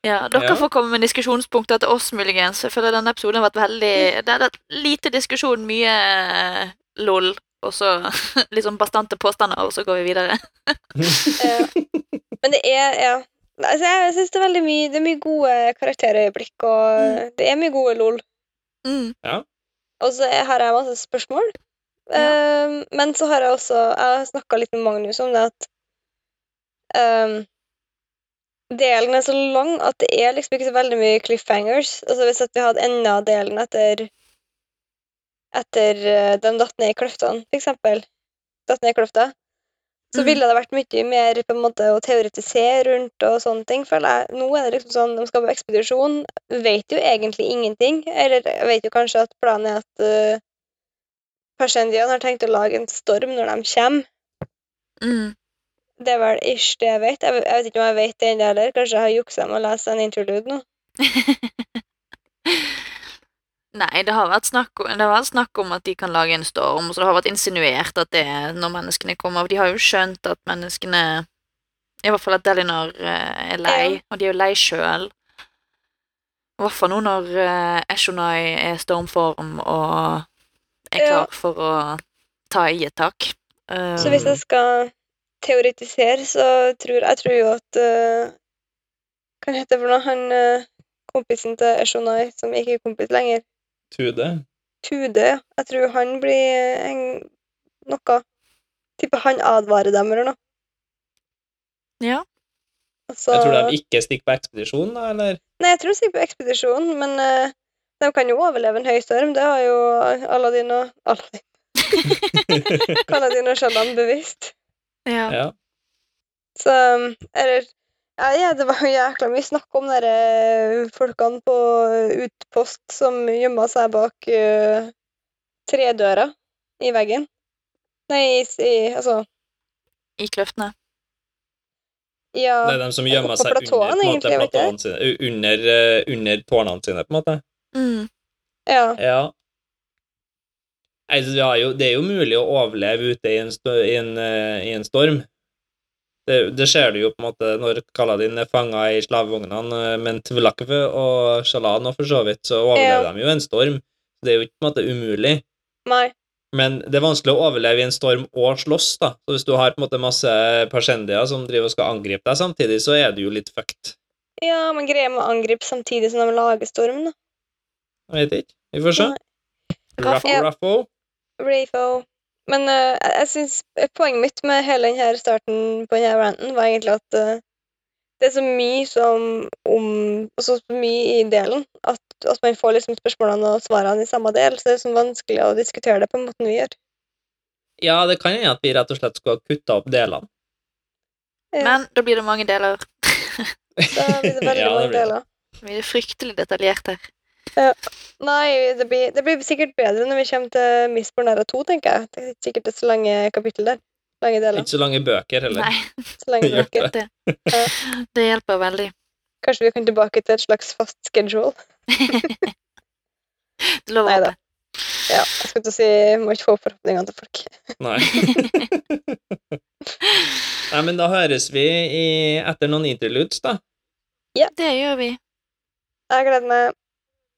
Ja, dere Ja. får komme med diskusjonspunkter til oss, muligens. Jeg føler denne episoden har vært veldig Det er et lite diskusjon, mye eh, lol, og så litt sånn bastante påstander, og så går vi videre. Ja. Men det er ja. Altså, jeg syns det er veldig mye Det er mye gode karakterøyeblikk, og det er mye gode lol. Mm. Og så har jeg masse spørsmål. Ehm, men så har jeg også Jeg har snakka litt med Magnus om det at ehm, Delen er så lang at det er liksom ikke så veldig mye cliffhangers. Altså Hvis at vi hadde enda delen etter Etter uh, de datt ned i kløftene, f.eks. Datt ned i kløfta. Så Mm. ville det vært mye mer på en måte å teoretisere rundt og sånne ting. føler jeg. Nå er det liksom sånn, de skal på ekspedisjon, vet jo egentlig ingenting. Eller vet jo kanskje at planen er at uh, Persendian har tenkt å lage en storm når de kommer. Mm. Det er vel ish det jeg vet. Jeg, vet- jeg vet ikke om jeg vet det ennå heller. Kanskje jeg har juksa med å lese en interlude nå. Nei, det har, snakk det har vært snakk om at de kan lage en storm, så det har vært insinuert at det er når menneskene kommer. De har jo skjønt at menneskene I hvert fall at Delinar eh, er lei, og de er jo lei sjøl. I hvert fall nå når uh, Eshonai er stormform og er klar for å ta i et tak. Um, Så hvis jeg skal teoretisere, så tror jeg tror jo at uh, Hva heter det for noe? Han uh, kompisen til Eshonai, som ikke er kompis lenger, Tude. Tude, ja. Jeg tror han blir en, noe Tipper han advarer dem eller noe. Ja. Altså, Jeg tror de ikke stikker på ekspedisjon, da, eller? Nei, jeg tror de stikker på ekspedisjon, men uh, de kan jo overleve en høystorm. Det har jo Aladdin og Aladdin, Kaladin og Shalan bevisst. Ja. Ja. Så Eller ja, ja, det var jo jækla mye snakk om de folkene på utpost som gjemma seg bak uh, tredøra i veggen. Nei, i, i altså I kløftene. Ja. Det er dem som gjemmer seg seg under, måte, egentlig, vet sine, under, eh, under tårnene sine, på en måte. Mm. ja. Ja. Altså, vi har jo, det er jo mulig å overleve ute i en, i en, eh, i en storm. Det, det ser du jo på en måte når Kaladin er fanga i slavevognene, eh, men tvilakve og Shalan og for så vidt, så overlever Ja. de jo en storm. Det er jo ikke på en måte umulig. Nei. Men det er vanskelig å overleve i en storm og slåss, da. Så hvis du har på en måte masse persendier som driver og skal angripe deg samtidig, så er du jo litt fucked. Ja, men greier med å angripe samtidig som de lager storm, da. Jeg vet ikke. Vi får se. Nei. Ruffo, Ja. ruffo. Rafo. Men uh, jeg, synes poenget mitt med hele denne starten på denne ranten var egentlig at uh, det er så mye som om Og så mye i delen at, at man får liksom spørsmålene og svarene i samme del, så det er sånn vanskelig å diskutere det på den måten vi gjør. Ja, det kan hende at vi rett og slett skulle ha kutta opp delene. Ja. Men da blir det mange deler. Da blir det veldig Ja, det mange blir det. deler. Vi er fryktelig detaljert her. Nei, det blir, det blir sikkert bedre når vi kommer til Misborn Æra 2, tenker jeg. Det er sikkert det er så lange kapittel der. Lange deler. Ikke så lange bøker heller. Nei, Så lange bøker. det, Ja. det hjelper veldig. Kanskje vi kan tilbake til et slags fast schedule. Det lover Neida. håpet. Ja, jeg skulle til å si må ikke få opp forhåpningene til folk. Nei. Nei, men da høres vi i, etter noen interludes, da. Ja. Det gjør vi. Jeg gleder meg.